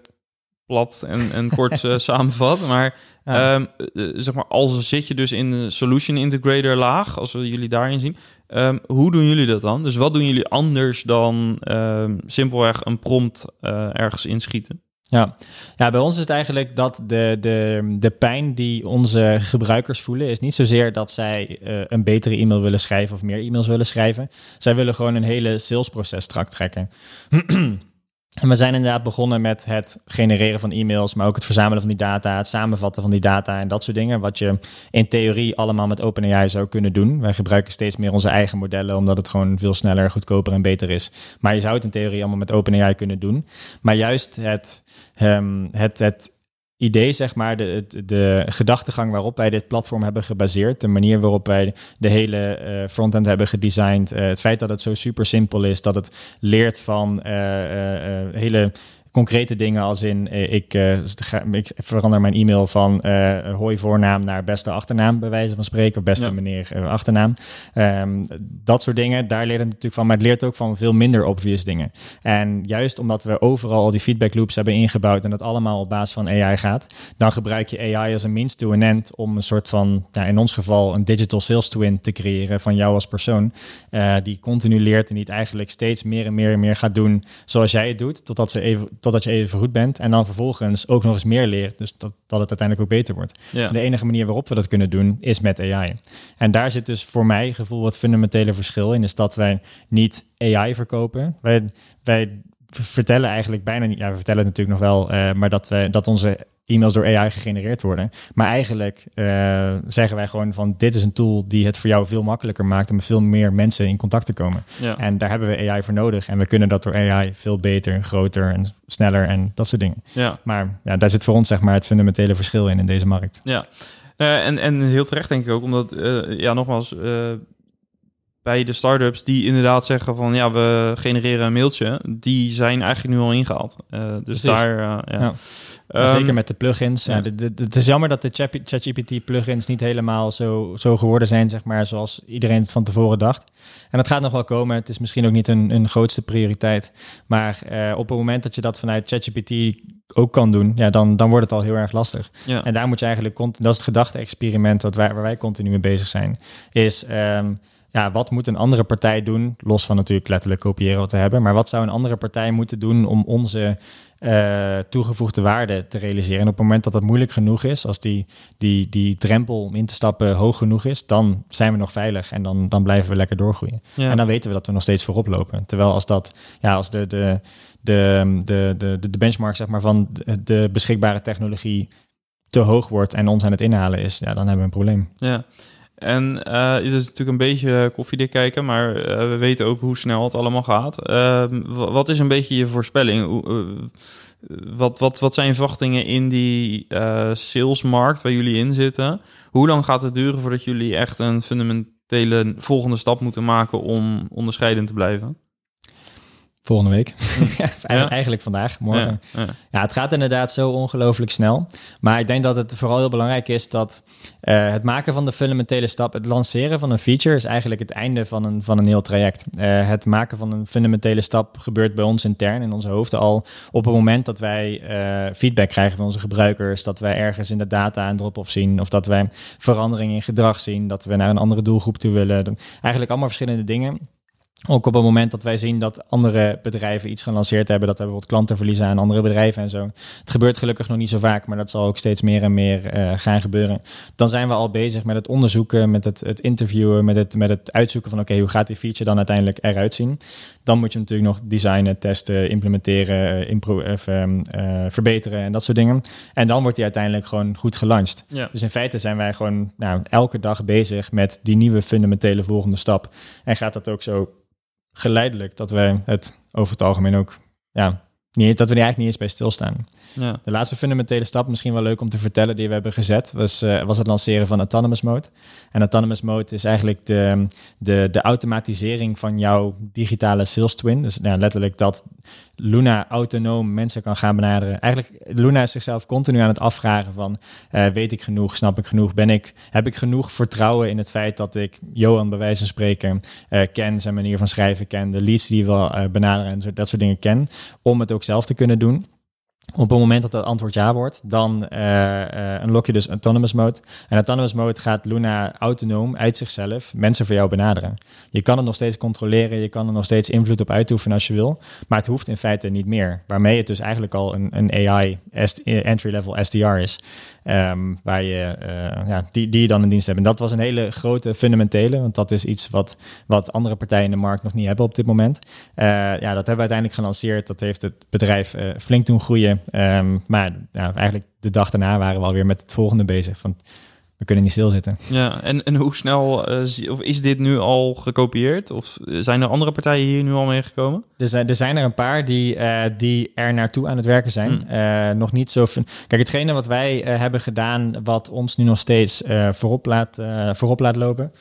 plat en, en kort uh, samenvat. Maar, Ja. ehm, eh, zeg maar, als zit je dus in de solution integrator laag, als we jullie daarin zien, ehm, hoe doen jullie dat dan? Dus wat doen jullie anders dan ehm, simpelweg een prompt eh, ergens inschieten? Ja. ja, bij ons is het eigenlijk dat de, de, de pijn die onze gebruikers voelen, is niet zozeer dat zij eh, een betere e-mail willen schrijven of meer e-mails willen schrijven. Zij willen gewoon een hele salesproces strak trekken. En we zijn inderdaad begonnen met het genereren van e-mails, maar ook het verzamelen van die data, het samenvatten van die data en dat soort dingen. Wat je in theorie allemaal met OpenAI zou kunnen doen. Wij gebruiken steeds meer onze eigen modellen, omdat het gewoon veel sneller, goedkoper en beter is. Maar je zou het in theorie allemaal met OpenAI kunnen doen. Maar juist het, ehm, het, het idee, zeg maar, de, het- de gedachtegang waarop wij dit platform hebben gebaseerd, de manier waarop wij de hele eh, frontend hebben gedesigned, eh, het feit dat het zo super simpel is, dat het leert van eh, hele concrete dingen als in eh, ik, eh, ik verander mijn e-mail van eh hoi voornaam naar beste achternaam bij wijze van spreken of beste Ja. meneer achternaam. Ehm, dat soort dingen, daar leert het natuurlijk van, maar het leert ook van veel minder obvious dingen. En juist omdat we overal al die feedback loops hebben ingebouwd en dat allemaal op basis van AI gaat, dan gebruik je AI als een means to an end om een soort van, ja, in ons geval, een digital sales twin te creëren van jou als persoon, die continu leert en die het eigenlijk steeds meer en meer en meer gaat doen zoals jij het doet, totdat, ze even, totdat je even goed bent en dan vervolgens ook nog eens meer leert, dus dat, dat het uiteindelijk ook beter wordt. Ja. De enige manier waarop we dat kunnen doen is met AI. En daar zit dus voor mij gevoel wat fundamentele verschil in, is dat wij niet AI verkopen. Wij, wij vertellen eigenlijk bijna niet, ja, we vertellen het natuurlijk nog wel, eh, maar dat, we, dat onze e-mails door AI gegenereerd worden. Maar eigenlijk eh, zeggen wij gewoon van dit is een tool die het voor jou veel makkelijker maakt om met veel meer mensen in contact te komen. Ja. En daar hebben we AI voor nodig. En we kunnen dat door AI veel beter, groter en sneller en dat soort dingen. ja. Maar ja, daar zit voor ons zeg maar het fundamentele verschil in in deze markt. Ja, Eh, en, en heel terecht denk ik ook, omdat, ja, nogmaals, bij de startups die inderdaad zeggen van, ja, we genereren een mailtje, die zijn eigenlijk nu al ingehaald. Eh, dus Precies. daar, eh, ja. Ja. Ehm, Zeker met de plugins. Ja. het is jammer dat de Chat- ChatGPT plugins niet helemaal zo, zo geworden zijn, zeg maar, zoals iedereen het van tevoren dacht. En dat gaat nog wel komen. Het is misschien ook niet een, een grootste prioriteit. Maar eh, op het moment dat je dat vanuit ChatGPT ook kan doen, ja, dan, dan wordt het al heel erg lastig. Ja. En daar moet je eigenlijk, dat is het gedachte-experiment dat wij, waar wij continu mee bezig zijn, is ehm, ja, wat moet een andere partij doen, los van natuurlijk letterlijk kopiëren wat we hebben, maar wat zou een andere partij moeten doen om onze eh, toegevoegde waarde te realiseren? En op het moment dat dat moeilijk genoeg is, als die, die, die drempel om in te stappen hoog genoeg is, dan zijn we nog veilig en dan, dan blijven we lekker doorgroeien. Ja. En dan weten we dat we nog steeds voorop lopen. Terwijl als dat, ja, als de, de, de, de, de, de benchmark zeg maar, van de, de beschikbare technologie te hoog wordt en ons aan het inhalen is, ja, dan hebben we een probleem. Ja. En eh het is natuurlijk een beetje koffiedik kijken, maar eh, we weten ook hoe snel het allemaal gaat. Ehm, wa- wat is een beetje je voorspelling? Eh, wat, wat, wat zijn verwachtingen in die salesmarkt waar jullie in zitten? Hoe lang gaat het duren voordat jullie echt een fundamentele volgende stap moeten maken om onderscheidend te blijven? Volgende week. Ja. Eigenlijk vandaag, morgen. Ja, ja. Ja, het gaat inderdaad zo ongelooflijk snel. Maar ik denk dat het vooral heel belangrijk is dat eh, het maken van de fundamentele stap, het lanceren van een feature, is eigenlijk het einde van een, van een heel traject. Eh, het maken van een fundamentele stap gebeurt bij ons intern in onze hoofden al op het moment dat wij eh, feedback krijgen van onze gebruikers, dat wij ergens in de data een drop-off zien, of dat wij verandering in gedrag zien, dat we naar een andere doelgroep toe willen. Eigenlijk allemaal verschillende dingen. Ook op het moment dat wij zien dat andere bedrijven iets gelanceerd hebben, dat we bijvoorbeeld klanten verliezen aan andere bedrijven en zo. Het gebeurt gelukkig nog niet zo vaak, maar dat zal ook steeds meer en meer eh, gaan gebeuren. Dan zijn we al bezig met het onderzoeken, met het, het interviewen, met het, met het uitzoeken van oké, hoe gaat die feature dan uiteindelijk eruit zien? Dan moet je natuurlijk nog designen, testen, implementeren, eh, impro- ehm, eh, verbeteren en dat soort dingen. En dan wordt hij uiteindelijk gewoon goed gelanceerd. Ja. Dus in feite zijn wij gewoon nou, elke dag bezig met die nieuwe fundamentele volgende stap. En gaat dat ook zo geleidelijk dat wij het over het algemeen ook, ja, niet, dat we er eigenlijk niet eens bij stilstaan. Ja. De laatste fundamentele stap, misschien wel leuk om te vertellen, die we hebben gezet, was, eh, was het lanceren van Autonomous Mode. En Autonomous Mode is eigenlijk de, de, de automatisering van jouw digitale sales twin. Dus nou, letterlijk dat Luna autonoom mensen kan gaan benaderen. Eigenlijk, Luna is zichzelf continu aan het afvragen van, eh, weet ik genoeg, snap ik genoeg, ben ik, heb ik genoeg vertrouwen in het feit dat ik Johan bij wijze van spreken eh, ken, zijn manier van schrijven ken, de leads die we eh, benaderen en zo, dat soort dingen ken, om het ook zelf te kunnen doen. Op het moment dat het antwoord ja wordt, dan uh, uh, unlock je dus autonomous mode. En autonomous mode gaat Luna autonoom uit zichzelf mensen voor jou benaderen. Je kan het nog steeds controleren, je kan er nog steeds invloed op uitoefenen als je wil, maar het hoeft in feite niet meer. Waarmee het dus eigenlijk al een, een AI entry-level SDR is. Um, waar je, ja, die, die je dan in dienst hebt. En dat was een hele grote fundamentele, want dat is iets wat, wat andere partijen in de markt nog niet hebben op dit moment. Ja, dat hebben we uiteindelijk gelanceerd. Dat heeft het bedrijf flink doen groeien. Um, maar ja, eigenlijk de dag daarna waren we alweer met het volgende bezig. Van, we kunnen niet stilzitten. Ja, en, en hoe snel uh, of is dit nu al gekopieerd? Of zijn er andere partijen hier nu al mee gekomen? Er zijn er, zijn er een paar die, uh, die er naartoe aan het werken zijn. Hmm. Uh, nog niet zo. Kijk, hetgene wat wij hebben gedaan, wat ons nu nog steeds voorop, laat, voorop laat lopen.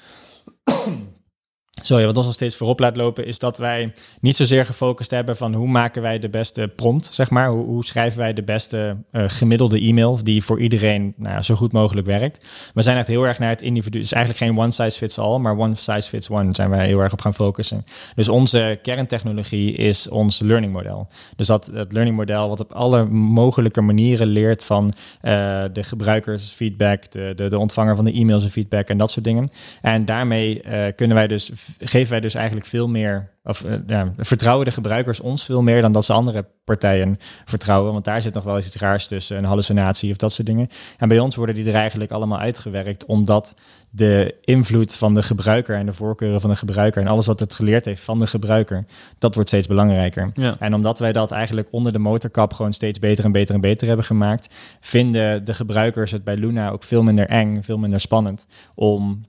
Sorry, wat ons nog steeds voorop laat lopen, is dat wij niet zozeer gefocust hebben van hoe maken wij de beste prompt, zeg maar. Hoe, hoe schrijven wij de beste uh, gemiddelde e-mail die voor iedereen nou ja, zo goed mogelijk werkt. We zijn echt heel erg naar het individu. Het is eigenlijk geen one size fits all, maar one size fits one zijn wij heel erg op gaan focussen. Dus onze kerntechnologie is ons learning model. Dus dat het learning model wat op alle mogelijke manieren leert van uh, de gebruikersfeedback, de, de, de ontvanger van de e-mails en feedback en dat soort dingen. En daarmee uh, kunnen wij dus geven wij dus eigenlijk veel meer, of uh, ja, vertrouwen de gebruikers ons veel meer dan dat ze andere partijen vertrouwen. Want daar zit nog wel eens iets raars tussen, een hallucinatie of dat soort dingen. En bij ons worden die er eigenlijk allemaal uitgewerkt, omdat de invloed van de gebruiker en de voorkeuren van de gebruiker en alles wat het geleerd heeft van de gebruiker, dat wordt steeds belangrijker. Ja. En omdat wij dat eigenlijk onder de motorkap gewoon steeds beter en beter en beter hebben gemaakt, vinden de gebruikers het bij Luna ook veel minder eng, veel minder spannend om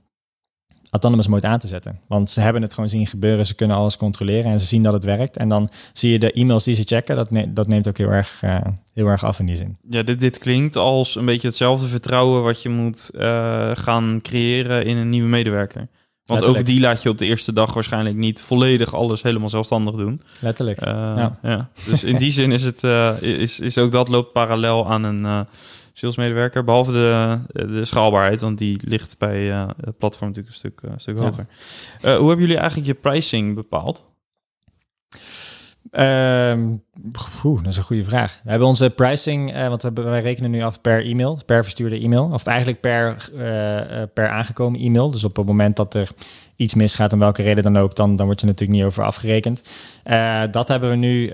autonomous mode aan te zetten. Want ze hebben het gewoon zien gebeuren, ze kunnen alles controleren en ze zien dat het werkt. En dan zie je de e-mails die ze checken, dat, ne dat neemt ook heel erg, uh, heel erg af in die zin. Ja, dit, dit klinkt als een beetje hetzelfde vertrouwen wat je moet uh, gaan creëren in een nieuwe medewerker. Want Letterlijk. ook die laat je op de eerste dag waarschijnlijk niet volledig alles helemaal zelfstandig doen. Letterlijk. Uh, ja. ja. Dus in die zin is het is, is ook dat loopt parallel aan een salesmedewerker. Behalve de, de schaalbaarheid, want die ligt bij uh, het platform natuurlijk een stuk, uh, stuk hoger. Ja. Uh, hoe hebben jullie eigenlijk je pricing bepaald? Um, dat is een goede vraag. We hebben onze pricing, uh, want we hebben, wij rekenen nu af per e-mail, per verstuurde e-mail, of eigenlijk per, uh, per aangekomen e-mail. Dus op het moment dat er iets misgaat, om welke reden dan ook, dan, dan word je natuurlijk niet over afgerekend. Uh, dat hebben we nu,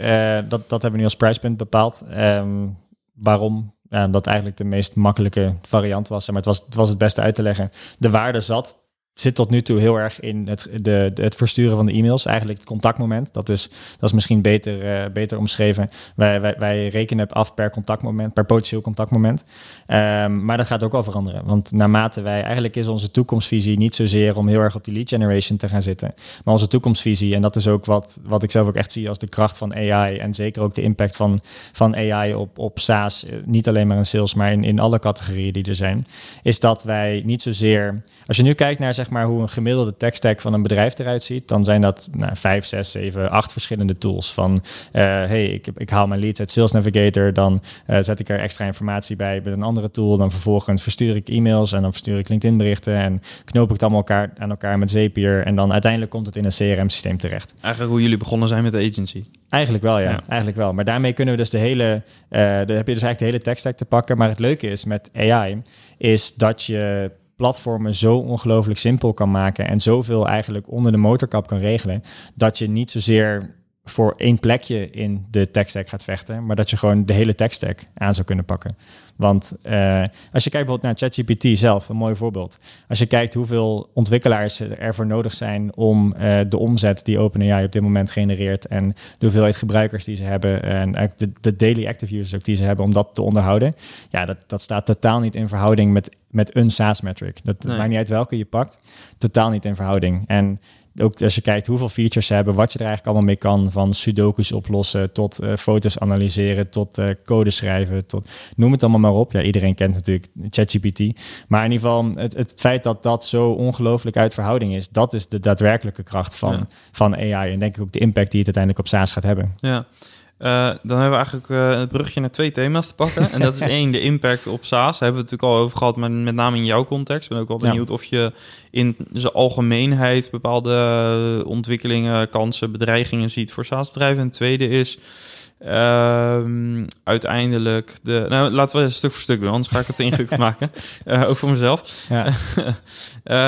dat, dat hebben we nu als prijspunt bepaald. Um, waarom? Dat eigenlijk de meest makkelijke variant was. Maar het was, het was het beste uit te leggen. De waarde zat zit tot nu toe heel erg in het, de, het versturen van de e-mails. Eigenlijk het contactmoment. Dat is, dat is misschien beter, uh, beter omschreven. Wij, wij, wij rekenen af per contactmoment, per potentieel contactmoment. Um, maar dat gaat ook wel veranderen. Want naarmate wij... Eigenlijk is onze toekomstvisie niet zozeer om heel erg op die lead generation te gaan zitten. Maar onze toekomstvisie, en dat is ook wat, wat ik zelf ook echt zie als de kracht van AI. En zeker ook de impact van, van AI op, op SaaS. Eh, niet alleen maar in sales, maar in, in alle categorieën die er zijn. Is dat wij niet zozeer... Als je nu kijkt naar zeg maar hoe een gemiddelde tech stack van een bedrijf eruit ziet, dan zijn dat nou, vijf, zes, zeven, acht verschillende tools. Van uh, hey, ik, ik haal mijn leads uit Sales Navigator, dan uh, zet ik er extra informatie bij met een andere tool, dan vervolgens verstuur ik e-mails en dan verstuur ik LinkedIn berichten en knoop ik het allemaal elkaar, aan elkaar met Zapier en dan uiteindelijk komt het in een CRM-systeem terecht. Eigenlijk hoe jullie begonnen zijn met de agency. Eigenlijk wel, ja. ja. Eigenlijk wel. Maar daarmee kunnen we dus de hele, uh, dan heb je dus eigenlijk de hele tech stack te pakken. Maar het leuke is met AI, is dat je platformen zo ongelooflijk simpel kan maken en zoveel eigenlijk onder de motorkap kan regelen, dat je niet zozeer voor één plekje in de tech stack gaat vechten, maar dat je gewoon de hele tech stack aan zou kunnen pakken. Want uh, als je kijkt bijvoorbeeld naar ChatGPT zelf, een mooi voorbeeld. Als je kijkt hoeveel ontwikkelaars er voor nodig zijn om uh, de omzet die OpenAI op dit moment genereert en de hoeveelheid gebruikers die ze hebben en de, de daily active users ook die ze hebben om dat te onderhouden, ja, dat, dat staat totaal niet in verhouding met, met een SaaS-metric. Dat nee. maakt niet uit welke je pakt, totaal niet in verhouding. En ook als je kijkt hoeveel features ze hebben, wat je er eigenlijk allemaal mee kan, van sudoku's oplossen tot uh, foto's analyseren, tot uh, code schrijven, tot noem het allemaal maar op. Ja, iedereen kent natuurlijk ChatGPT. Maar in ieder geval, het, het feit dat dat zo ongelooflijk uit verhouding is, dat is de daadwerkelijke kracht van, ja. van AI. En denk ik ook de impact die het uiteindelijk op SaaS gaat hebben. Ja. Uh, dan hebben we eigenlijk uh, het brugje naar twee thema's te pakken. En dat is één, de impact op SaaS. Daar hebben we het natuurlijk al over gehad, maar met name in jouw context. Ik ben ook wel benieuwd ja. of je in zijn algemeenheid bepaalde ontwikkelingen, kansen, bedreigingen ziet voor SaaS-bedrijven. En het tweede is, ehm, uiteindelijk de... Nou, laten we stuk voor stuk doen, anders ga ik het ingewikkeld maken. Uh, ook voor mezelf. Ja.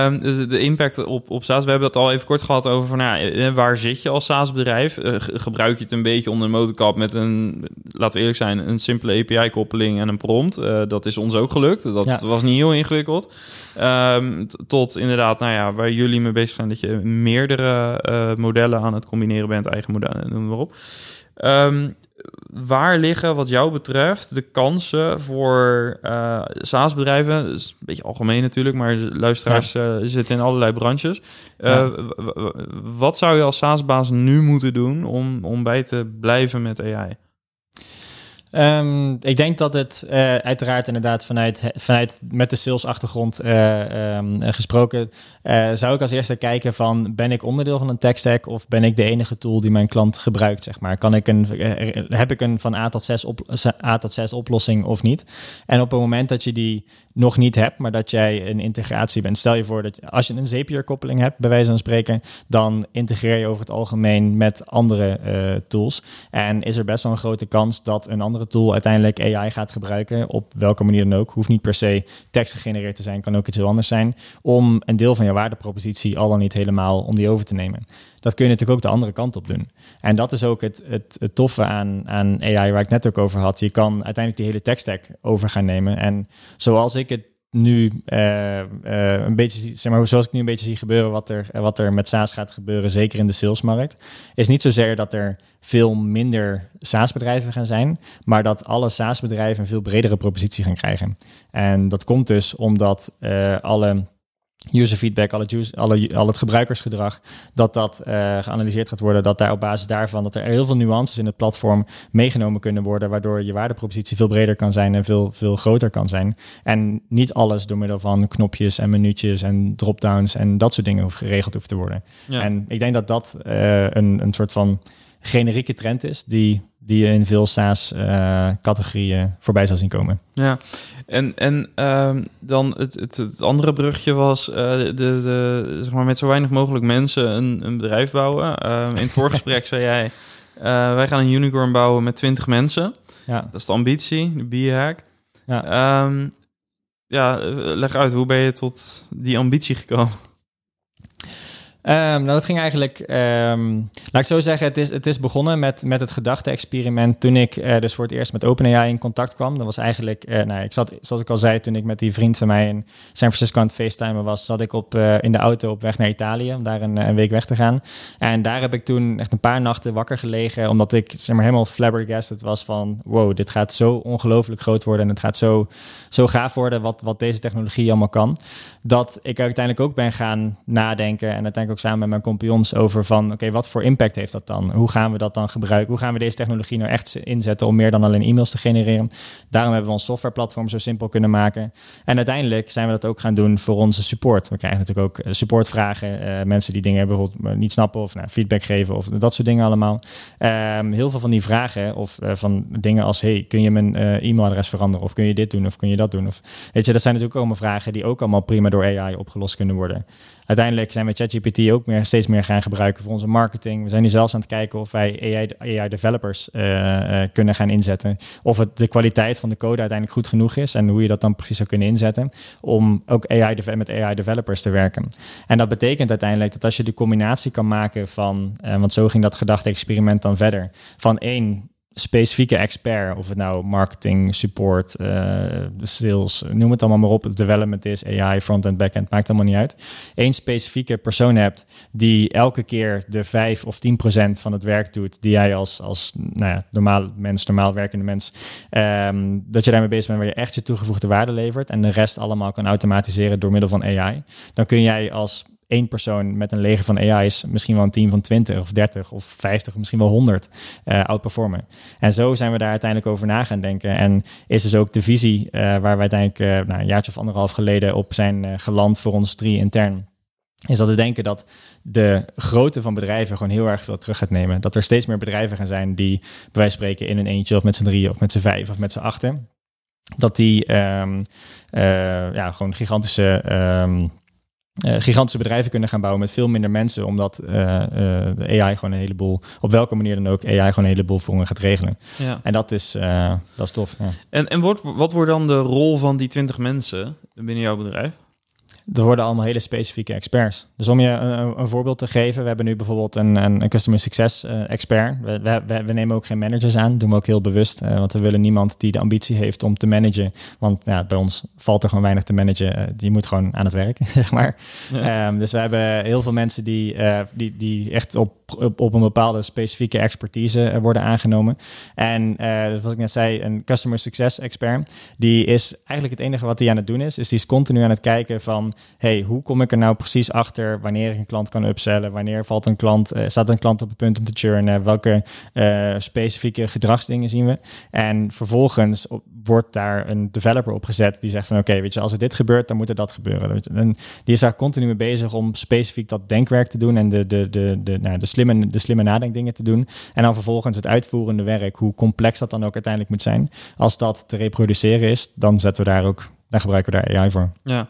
um, dus de impact op, op SaaS, we hebben het al even kort gehad over van, nou, eh, waar zit je als SaaS-bedrijf? Uh, gebruik je het een beetje onder de motorkap met een, laten we eerlijk zijn, een simpele API-koppeling en een prompt? Uh, dat is ons ook gelukt. Dat ja. was niet heel ingewikkeld. Um, tot inderdaad, nou ja, waar jullie mee bezig zijn, dat je meerdere modellen aan het combineren bent, eigen modellen, noem maar op. Um, waar liggen wat jou betreft de kansen voor uh, SaaS-bedrijven? Dat is een beetje algemeen natuurlijk, maar luisteraars ja. uh, zitten in allerlei branches. Uh, ja. Wat zou je als SaaS-baas nu moeten doen om, om bij te blijven met AI? Um, ik denk dat het uh, uiteraard inderdaad vanuit, vanuit met de sales-achtergrond uh, gesproken, uh, zou ik als eerste kijken van ben ik onderdeel van een tech stack of ben ik de enige tool die mijn klant gebruikt, zeg maar. Kan ik een, heb ik een van A tot, 6 op, A tot 6 oplossing of niet? En op het moment dat je die nog niet hebt, maar dat jij een integratie bent. Stel je voor dat als je een Zapier-koppeling hebt, bij wijze van spreken, dan integreer je over het algemeen met andere tools. En is er best wel een grote kans dat een andere tool uiteindelijk AI gaat gebruiken, op welke manier dan ook. Hoeft niet per se tekst gegenereerd te zijn, kan ook iets heel anders zijn, om een deel van je waardepropositie al dan niet helemaal om die over te nemen dat kun je natuurlijk ook de andere kant op doen. En dat is ook het, het, het toffe aan, aan AI waar ik net ook over had. Je kan uiteindelijk die hele tech stack over gaan nemen. En zoals ik het nu uh, uh, een beetje, zeg maar, zoals ik nu een beetje zie gebeuren, wat er, wat er met SaaS gaat gebeuren, zeker in de salesmarkt, is niet zozeer dat er veel minder SaaS-bedrijven gaan zijn, maar dat alle SaaS-bedrijven een veel bredere propositie gaan krijgen. En dat komt dus omdat alle user feedback, alle, alle, al het gebruikersgedrag, dat dat uh, geanalyseerd gaat worden. Dat daar op basis daarvan, dat er heel veel nuances in het platform meegenomen kunnen worden, waardoor je waardepropositie veel breder kan zijn en veel, veel groter kan zijn. En niet alles door middel van knopjes en minuutjes en dropdowns en dat soort dingen hoeft geregeld hoeft te worden. Ja. En ik denk dat dat uh, een, een soort van generieke trend is die, die je in veel SaaS-categorieën uh, voorbij zal zien komen. Ja, en, en uh, dan het, het, het, andere brugje was uh, de, de, zeg maar met zo weinig mogelijk mensen een, een bedrijf bouwen. Uh, in het voorgesprek zei jij, uh, wij gaan een unicorn bouwen met 20 mensen. Ja. Dat is de ambitie, de bierhack. Ja. Um, ja, leg uit, hoe ben je tot die ambitie gekomen? Um, nou, dat ging eigenlijk, um, laat ik zo zeggen, het is, het is begonnen met, met het gedachte-experiment toen ik uh, dus voor het eerst met OpenAI in contact kwam. Dat was eigenlijk, uh, nou, ik zat, zoals ik al zei, toen ik met die vriend van mij in San Francisco aan het facetimen was, zat ik op, uh, in de auto op weg naar Italië om daar een, een, week weg te gaan. En daar heb ik toen echt een paar nachten wakker gelegen, omdat ik zeg maar helemaal flabbergasted was van, wow, dit gaat zo ongelooflijk groot worden en het gaat zo, zo gaaf worden wat, wat deze technologie allemaal kan. Dat ik uiteindelijk ook ben gaan nadenken en uiteindelijk ook samen met mijn compagnons over van oké, wat voor impact heeft dat dan? Hoe gaan we dat dan gebruiken? Hoe gaan we deze technologie nou echt inzetten om meer dan alleen e-mails te genereren? Daarom hebben we ons softwareplatform zo simpel kunnen maken. En uiteindelijk zijn we dat ook gaan doen voor onze support. We krijgen natuurlijk ook eh, supportvragen, uh, mensen die dingen bijvoorbeeld niet snappen of nou, feedback geven of dat soort dingen allemaal. Um, heel veel van die vragen of van dingen als hey, kun je mijn e-mailadres veranderen of kun je dit doen of kun je dat doen? Of weet je, dat zijn natuurlijk allemaal vragen die ook allemaal prima door AI opgelost kunnen worden uiteindelijk zijn we ChatGPT ook meer, steeds meer gaan gebruiken voor onze marketing. We zijn nu zelfs aan het kijken of wij AI, AI developers uh, uh, kunnen gaan inzetten. Of het de kwaliteit van de code uiteindelijk goed genoeg is en hoe je dat dan precies zou kunnen inzetten om ook AI met AI developers te werken. En dat betekent uiteindelijk dat als je de combinatie kan maken van, uh, want zo ging dat gedachte-experiment dan verder, van één specifieke expert, of het nou marketing, support, uh, sales, noem het allemaal maar op, development is, AI, front-end, back-end, maakt allemaal niet uit. Eén specifieke persoon hebt die elke keer de 5 of 10 procent van het werk doet die jij als, als nou ja, normaal mens, normaal werkende mens, um, dat je daarmee bezig bent waar je echt je toegevoegde waarde levert en de rest allemaal kan automatiseren door middel van AI. Dan kun jij als één persoon met een leger van AI's misschien wel een team van 20 of 30 of 50, misschien wel 100 uh, eh, outperformen. En zo zijn we daar uiteindelijk over na gaan denken. En is dus ook de visie uh, waar we uiteindelijk uh, nou, een jaartje of anderhalf geleden op zijn geland voor ons drie intern. Is dat we denken dat de grootte van bedrijven gewoon heel erg veel terug gaat nemen. Dat er steeds meer bedrijven gaan zijn die, bij wijze van spreken, in een eentje of met z'n drieën of met z'n vijf of met z'n achten. Dat die um, ja, gewoon gigantische. Um, uh, gigantische bedrijven kunnen gaan bouwen met veel minder mensen, omdat uh, de AI gewoon een heleboel, op welke manier dan ook, AI gewoon een heleboel voor gaat regelen. Ja. En dat is, dat is tof. Ja. En, en wat, wat wordt dan de rol van die 20 mensen binnen jouw bedrijf? Er worden allemaal hele specifieke experts. Dus om je een, een voorbeeld te geven, we hebben nu bijvoorbeeld een, een, een customer success uh, expert. We, we, we, nemen ook geen managers aan, doen we ook heel bewust. Uh, want we willen niemand die de ambitie heeft om te managen. Want ja, bij ons valt er gewoon weinig te managen. Uh, die moet gewoon aan het werk, zeg maar. Ja. Um, dus we hebben heel veel mensen die, die, die echt op, op, op, een bepaalde specifieke expertise worden aangenomen. En wat ik net zei, een customer success expert, die is eigenlijk het enige wat hij aan het doen is, is die is continu aan het kijken van hey, hoe kom ik er nou precies achter wanneer ik een klant kan upsellen? Wanneer valt een klant, uh, staat een klant op het punt om te churnen? Welke uh, specifieke gedragsdingen zien we? En vervolgens wordt daar een developer op gezet die zegt van oké, weet je, als er dit gebeurt, dan moet er dat gebeuren. En die is daar continu mee bezig om specifiek dat denkwerk te doen en de, de, de, de, nou, de, slimme, de slimme nadenkdingen te doen. En dan vervolgens het uitvoerende werk, hoe complex dat dan ook uiteindelijk moet zijn. Als dat te reproduceren is, dan zetten we daar ook, dan gebruiken we daar AI voor. Ja.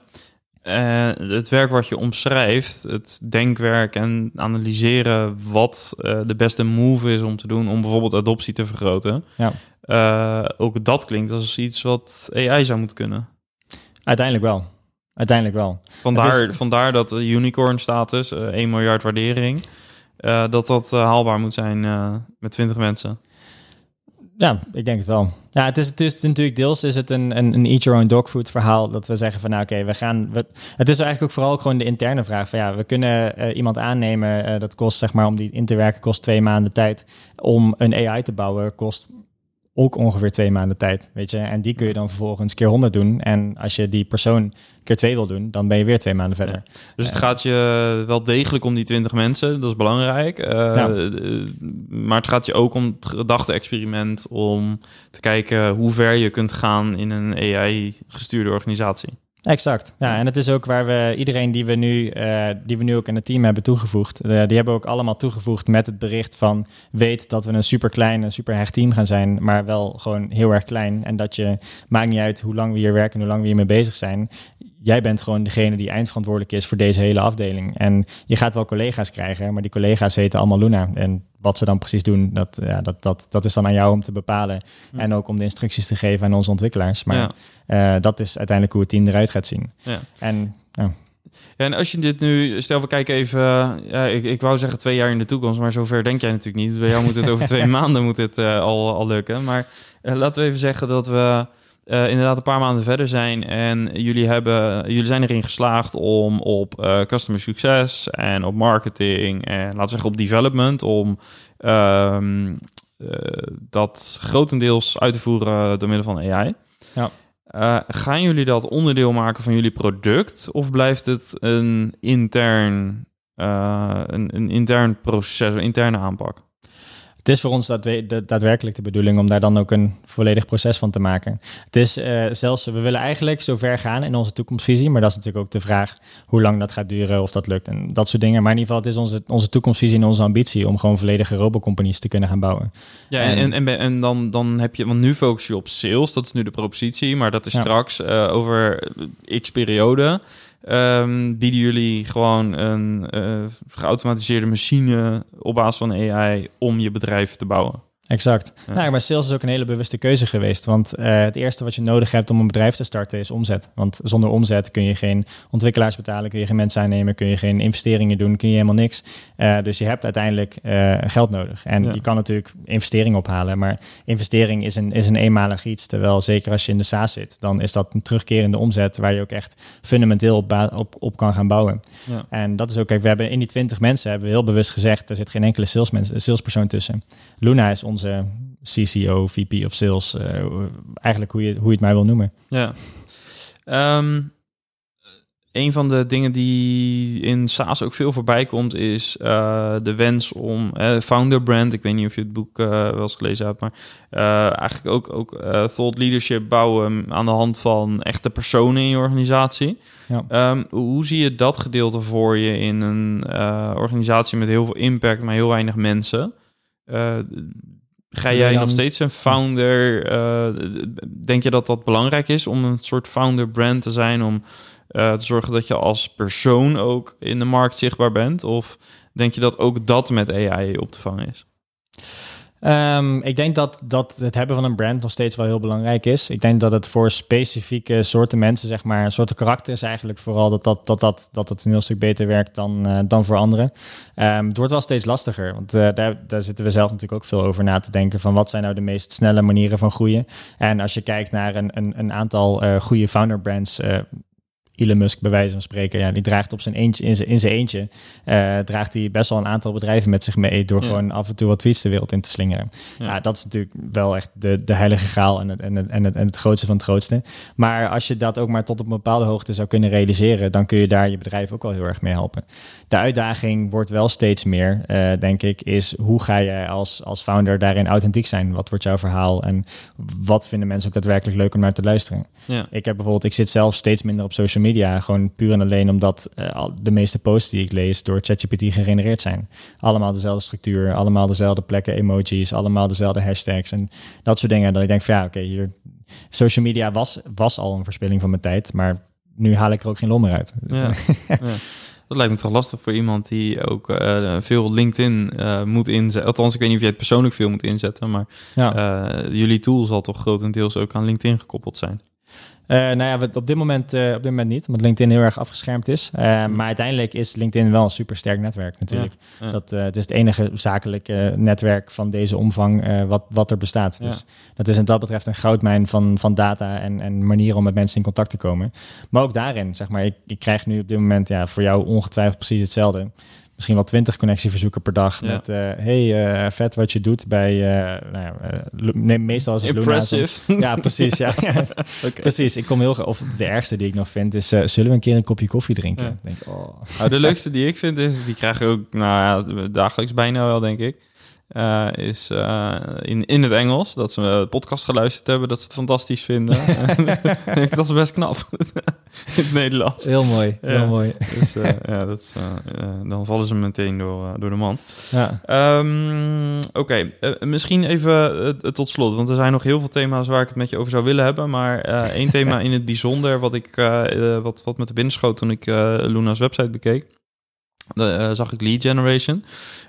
Uh, het werk wat je omschrijft, het denkwerk en analyseren wat uh, de beste move is om te doen om bijvoorbeeld adoptie te vergroten. Ja. Uh, ook dat klinkt als iets wat AI zou moeten kunnen. Uiteindelijk wel. Uiteindelijk wel. Vandaar, is... vandaar dat de unicorn status, 1 miljard waardering, dat dat haalbaar moet zijn met 20 mensen. Ja, ik denk het wel. Ja, het is, het is natuurlijk deels is het een, een, een eat your own dog food verhaal. Dat we zeggen van nou oké, we gaan. We, het is eigenlijk ook vooral gewoon de interne vraag van ja, we kunnen uh, iemand aannemen. Uh, dat kost zeg maar om die in te werken kost twee maanden tijd. Om een AI te bouwen kost ook ongeveer twee maanden tijd, weet je. En die kun je dan vervolgens keer 100 doen. En als je die persoon keer twee wil doen, dan ben je weer twee maanden verder. Dus het gaat je wel degelijk om die 20 mensen, dat is belangrijk. Uh, Maar het gaat je ook om het gedachte-experiment om te kijken hoe ver je kunt gaan in een AI-gestuurde organisatie. Exact. Ja, en het is ook waar we iedereen die we nu, uh, die we nu ook in het team hebben toegevoegd, uh, die hebben ook allemaal toegevoegd met het bericht van weet dat we een super klein, een super hecht team gaan zijn, maar wel gewoon heel erg klein. En dat je maakt niet uit hoe lang we hier werken en hoe lang we hiermee bezig zijn jij bent gewoon degene die eindverantwoordelijk is voor deze hele afdeling. En je gaat wel collega's krijgen, maar die collega's heten allemaal Luna. En wat ze dan precies doen, dat, ja, dat, dat, dat is dan aan jou om te bepalen. En ook om de instructies te geven aan onze ontwikkelaars. Maar ja. uh, dat is uiteindelijk hoe het team eruit gaat zien. Ja. En ja. En als je dit nu, stel we kijken even, ja, ik, ik wou zeggen twee jaar in de toekomst, maar zover denk jij natuurlijk niet. Bij jou moet het over twee maanden moet het, uh, al, al lukken. Maar laten we even zeggen dat we uh, inderdaad een paar maanden verder zijn. En jullie, hebben, jullie zijn erin geslaagd om op uh, customer succes en op marketing en laten we zeggen op development om um, uh, dat grotendeels uit te voeren door middel van AI. Ja. gaan jullie dat onderdeel maken van jullie product of blijft het een intern, een, een intern proces, een interne aanpak? Het is voor ons daadwerkelijk de bedoeling om daar dan ook een volledig proces van te maken. Het is uh, zelfs, we willen eigenlijk zo ver gaan in onze toekomstvisie, maar dat is natuurlijk ook de vraag hoe lang dat gaat duren, of dat lukt en dat soort dingen. Maar in ieder geval, het is onze, onze toekomstvisie en onze ambitie om gewoon volledige robocompanies te kunnen gaan bouwen. Ja, en, en, en, dan, dan heb je, want nu focus je op sales, dat is nu de propositie, maar dat is straks uh, over x periode. Um, bieden jullie gewoon een uh, geautomatiseerde machine op basis van AI om je bedrijf te bouwen. Exact. Nou, maar sales is ook een hele bewuste keuze geweest. Want uh, het eerste wat je nodig hebt om een bedrijf te starten is omzet. Want zonder omzet kun je geen ontwikkelaars betalen, kun je geen mensen aannemen, kun je geen investeringen doen, kun je helemaal niks. Uh, dus je hebt uiteindelijk uh, geld nodig. En je kan natuurlijk investeringen ophalen, maar investering is een, is een eenmalig iets. Terwijl zeker als je in de SaaS zit, dan is dat een terugkerende omzet waar je ook echt fundamenteel op, op, op kan gaan bouwen. Ja. En dat is ook, kijk, we hebben in die 20 mensen hebben we heel bewust gezegd, er zit geen enkele salesmens, salespersoon tussen. Luna is onze CCO, VP of Sales, uh, eigenlijk hoe je, hoe je het mij wil noemen. Ja. Um, een van de dingen die in SaaS ook veel voorbij komt, is uh, de wens om uh, founder brand. Ik weet niet of je het boek wel eens gelezen hebt, maar eigenlijk ook, ook thought leadership bouwen aan de hand van echte personen in je organisatie. Ja. Um, hoe zie je dat gedeelte voor je in een organisatie met heel veel impact, maar heel weinig mensen? Ga jij nog steeds een founder? Uh, denk je dat dat belangrijk is om een soort founder brand te zijn? Om uh, te zorgen dat je als persoon ook in de markt zichtbaar bent? Of denk je dat ook dat met AI op te vangen is? Um, ik denk dat, dat het hebben van een brand nog steeds wel heel belangrijk is. Ik denk dat het voor specifieke soorten mensen, zeg maar, soorten karakters eigenlijk vooral, dat, dat, dat, dat, dat het een heel stuk beter werkt dan, uh, dan voor anderen. Um, het wordt wel steeds lastiger, want uh, daar, daar zitten we zelf natuurlijk ook veel over na te denken van wat zijn nou de meest snelle manieren van groeien. En als je kijkt naar een, een, een aantal uh, goede founder brands, Elon Musk bij wijze van spreken, ja, die draagt op zijn eentje, in zijn, in zijn eentje, uh, draagt hij best wel een aantal bedrijven met zich mee door gewoon af en toe wat tweets de wereld in te slingeren. Ja. dat is natuurlijk wel echt de, de heilige graal en het, en, het, en, het, en het grootste van het grootste. Maar als je dat ook maar tot op een bepaalde hoogte zou kunnen realiseren, dan kun je daar je bedrijf ook wel heel erg mee helpen. De uitdaging wordt wel steeds meer, uh, denk ik, is hoe ga je als, als founder daarin authentiek zijn? Wat wordt jouw verhaal en wat vinden mensen ook daadwerkelijk leuk om naar te luisteren? Ja. Ik heb bijvoorbeeld, ik zit zelf steeds minder op social media, gewoon puur en alleen omdat uh, de meeste posts die ik lees door ChatGPT gegenereerd zijn. Allemaal dezelfde structuur, allemaal dezelfde plekken, emojis, allemaal dezelfde hashtags en dat soort dingen. Dat ik denk van ja, oké, okay, hier social media was, was al een verspilling van mijn tijd, maar nu haal ik er ook geen lom meer uit. Ja. ja. Dat lijkt me toch lastig voor iemand die ook uh, veel LinkedIn uh, moet inzetten. Althans, ik weet niet of jij het persoonlijk veel moet inzetten, maar ja. uh, jullie tool zal toch grotendeels ook aan LinkedIn gekoppeld zijn. Uh, nou ja, op dit, moment, uh, op dit moment niet, omdat LinkedIn heel erg afgeschermd is. Uh, maar uiteindelijk is LinkedIn wel een super sterk netwerk natuurlijk. Ja, ja. Dat, het is het enige zakelijke netwerk van deze omvang wat, wat er bestaat. Dus dat is in dat betreft een goudmijn van, van data en, en manieren om met mensen in contact te komen. Maar ook daarin, zeg maar, ik, ik krijg nu op dit moment ja, voor jou ongetwijfeld precies hetzelfde misschien wel twintig connectieverzoeken per dag. Ja. Met, uh, hey, uh, vet wat je doet bij, uh, nou ja, meestal als het Impressive. Luna, ja, precies, ja. okay. Precies, ik kom heel of de ergste die ik nog vind is, zullen we een keer een kopje koffie drinken? Ja. Denk, oh. nou, de leukste die ik vind is, die krijgen ook, nou ja, dagelijks bijna wel, denk ik. Uh, is uh, in, in het Engels. Dat ze een podcast geluisterd hebben, dat ze het fantastisch vinden. dat is best knap. in het Nederlands. Heel mooi, heel ja. mooi. Dus uh, ja, dat is, dan vallen ze meteen door, door de man. Ja. Um, Oké, okay. misschien even tot slot, want er zijn nog heel veel thema's waar ik het met je over zou willen hebben. Maar één thema in het bijzonder, wat, ik, wat, wat met de binnenschoot toen ik Luna's website bekeek. Uh, zag ik lead generation.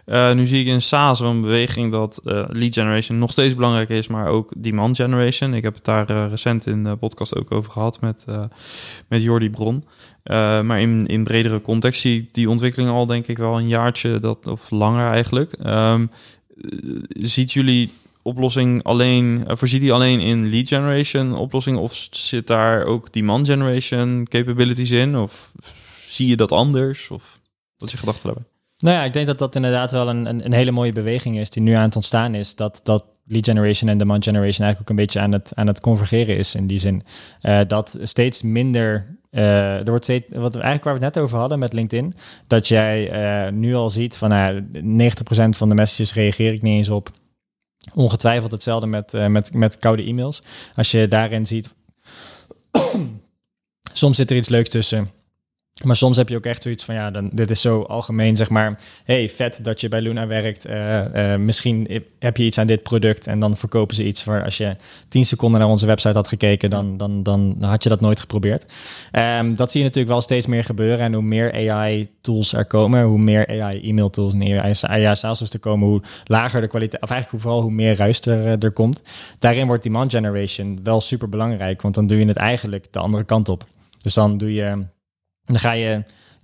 Uh, nu zie ik in SaaS een beweging dat uh, lead generation nog steeds belangrijk is, maar ook demand generation. Ik heb het daar recent in de podcast ook over gehad met, met Jordi Bron. maar in, in bredere context zie ik die ontwikkeling al denk ik wel een jaartje dat, of langer eigenlijk. Um, ziet jullie oplossing alleen, voorziet die alleen in lead generation oplossing of zit daar ook demand generation capabilities in? Of zie je dat anders? Of wat is je gedachte daarbij? Nou ja, ik denk dat dat inderdaad wel een, een, een, hele mooie beweging is die nu aan het ontstaan is. Dat, dat lead generation en demand generation eigenlijk ook een beetje aan het, aan het convergeren is in die zin. Uh, dat steeds minder uh, er wordt steeds, wat eigenlijk waar we het net over hadden met LinkedIn, dat jij uh, nu al ziet van uh, 90% van de messages reageer ik niet eens op. Ongetwijfeld hetzelfde met, met, met koude e-mails. Als je daarin ziet, soms zit er iets leuks tussen. Maar soms heb je ook echt zoiets van, ja, dan, dit is zo algemeen, zeg maar. hey, vet dat je bij Luna werkt. Uh, uh, misschien heb je iets aan dit product en dan verkopen ze iets waar als je tien seconden naar onze website had gekeken, dan, dan, dan had je dat nooit geprobeerd. Um, dat zie je natuurlijk wel steeds meer gebeuren. En hoe meer AI-tools er komen, hoe meer AI-e-mail-tools en AI-sales er komen, hoe lager de kwaliteit, of eigenlijk vooral hoe meer ruis er, eh, er komt. Daarin wordt demand generation wel super belangrijk, want dan doe je het eigenlijk de andere kant op. Dus dan doe je dan ga je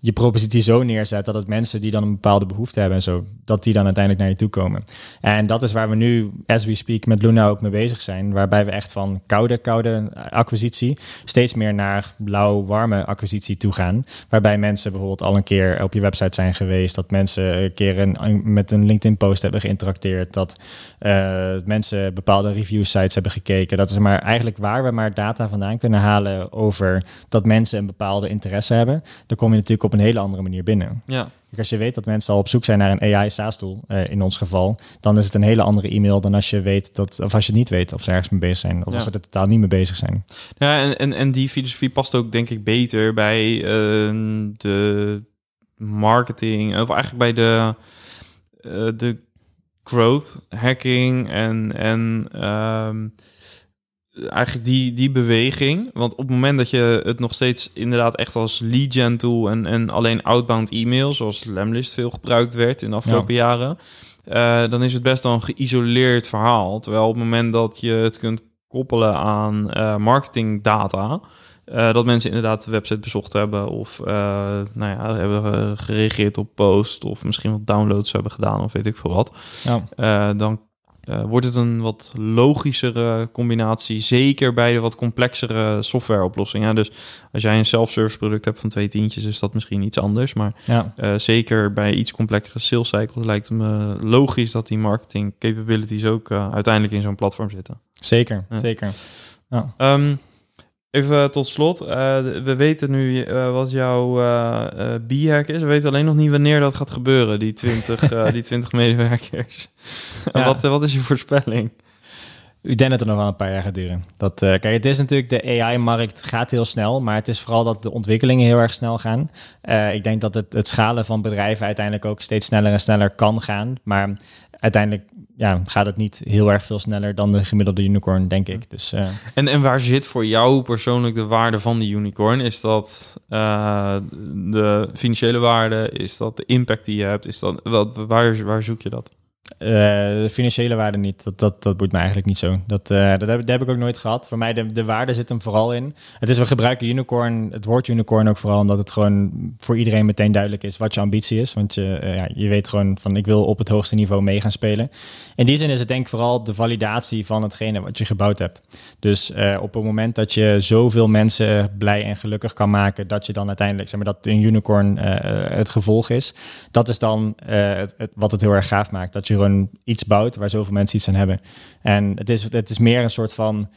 je propositie zo neerzetten dat het mensen die dan een bepaalde behoefte hebben en zo, dat die dan uiteindelijk naar je toe komen. En dat is waar we nu, as we speak, met Luna ook mee bezig zijn. Waarbij we echt van koude, koude acquisitie steeds meer naar blauw, warme acquisitie toe gaan. Waarbij mensen bijvoorbeeld al een keer op je website zijn geweest. Dat mensen een keer met een LinkedIn-post hebben geïnteracteerd. Dat uh, mensen bepaalde review sites hebben gekeken. Dat is maar eigenlijk waar we maar data vandaan kunnen halen over dat mensen een bepaalde interesse hebben. Dan kom je natuurlijk op een hele andere manier binnen. Ja. als je weet dat mensen al op zoek zijn naar een AI SaaS-tool, uh, in ons geval, dan is het een hele andere e-mail dan als je weet dat, of als je niet weet of ze ergens mee bezig zijn, of ja. als ze er totaal niet mee bezig zijn. Ja, en, en, en die filosofie past ook denk ik beter bij uh, de marketing, of eigenlijk bij de, uh, de growth hacking en, en um, eigenlijk die, die beweging. Want op het moment dat je het nog steeds inderdaad echt als lead gen tool en, en alleen outbound e-mail, zoals Lemlist veel gebruikt werd in de afgelopen jaren, uh, dan is het best wel een geïsoleerd verhaal. Terwijl op het moment dat je het kunt koppelen aan uh, marketingdata, uh, dat mensen inderdaad de website bezocht hebben of nou ja, hebben gereageerd op post of misschien wat downloads hebben gedaan of weet ik veel wat. Ja. dan uh, wordt het een wat logischere combinatie, zeker bij de wat complexere softwareoplossingen. Dus als jij een self-service product hebt van twee tientjes, is dat misschien iets anders. Maar ja. uh, zeker bij iets complexere sales cycles lijkt het me logisch dat die marketing capabilities ook uh, uiteindelijk in zo'n platform zitten. Zeker, ja. zeker. Ja. Um, Even tot slot. Uh, we weten nu uh, wat jouw uh, b-hack is. We weten alleen nog niet wanneer dat gaat gebeuren, die 20, die 20 medewerkers. Ja. wat, wat is je voorspelling? Ik denk dat het nog wel een paar jaar gaat duren. Dat, kijk, het is natuurlijk, de AI-markt gaat heel snel, maar het is vooral dat de ontwikkelingen heel erg snel gaan. ik denk dat het, het schalen van bedrijven uiteindelijk ook steeds sneller en sneller kan gaan. Maar uiteindelijk ja, gaat het niet heel erg veel sneller dan de gemiddelde unicorn, denk ik. Dus, uh... en, en waar zit voor jou persoonlijk de waarde van die unicorn? Is dat uh, de financiële waarde? Is dat de impact die je hebt? Is dat, wat, waar, waar zoek je dat? Uh, de financiële waarde niet. Dat, dat, dat boeit me eigenlijk niet zo. Dat, uh, dat, heb, heb ik ook nooit gehad. Voor mij de, de waarde zit hem vooral in. Het is, we gebruiken unicorn, het woord unicorn ook vooral omdat het gewoon voor iedereen meteen duidelijk is wat je ambitie is. Want je, uh, ja, je weet gewoon van ik wil op het hoogste niveau mee gaan spelen. In die zin is het denk ik vooral de validatie van hetgene wat je gebouwd hebt. Dus op het moment dat je zoveel mensen blij en gelukkig kan maken, dat je dan uiteindelijk, zeg maar dat een unicorn het gevolg is. Dat is dan het, wat het heel erg gaaf maakt. Dat je gewoon iets bouwt waar zoveel mensen iets aan hebben. En het is, het is meer een soort van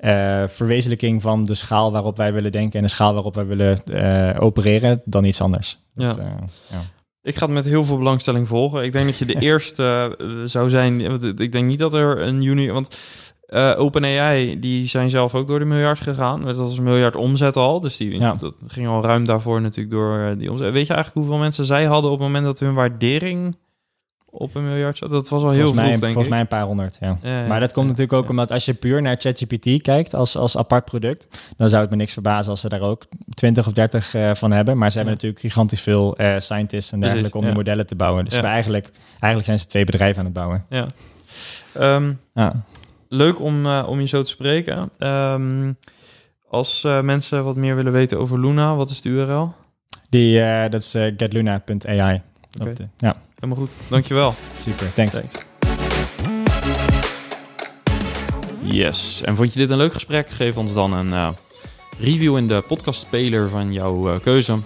uh, verwezenlijking van de schaal waarop wij willen denken en de schaal waarop wij willen uh, opereren dan iets anders. Ja. Dat, uh, ja. Ik ga het met heel veel belangstelling volgen. Ik denk dat je de eerste zou zijn. Ik denk niet dat er een juni. Want uh, OpenAI, die zijn zelf ook door de miljard gegaan. Dat was een miljard omzet al. Dus die ja. dat ging al ruim daarvoor natuurlijk door die omzet. Weet je eigenlijk hoeveel mensen zij hadden op het moment dat hun waardering op een miljard. Dat was al heel veel, denk volgens ik. mij een paar honderd, ja. maar dat komt natuurlijk ook omdat als je puur naar ChatGPT kijkt als, als apart product, dan zou het me niks verbazen als ze daar ook 20 of 30 uh, van hebben. Maar ze hebben natuurlijk gigantisch veel uh, scientists en dergelijke om die modellen te bouwen. Dus eigenlijk, eigenlijk zijn ze twee bedrijven aan het bouwen. Ja. Um, leuk om, uh, om je zo te spreken. Um, als mensen wat meer willen weten over Luna, wat is de URL? Die, dat is getluna.ai. Okay. ja. Helemaal goed. Dankjewel. Super, thanks. thanks. Yes. En vond je dit een leuk gesprek? Geef ons dan een uh, review in de podcastspeler van jouw uh, keuze.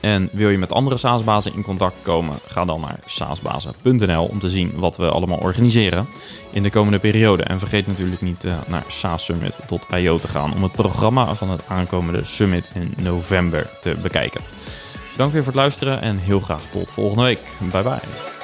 En wil je met andere SaaS-bazen in contact komen? Ga dan naar saasbazen.nl om te zien wat we allemaal organiseren in de komende periode. En vergeet natuurlijk niet uh, naar saassummit.io te gaan om het programma van het aankomende summit in november te bekijken. Dank weer voor het luisteren en heel graag tot volgende week. Bye bye.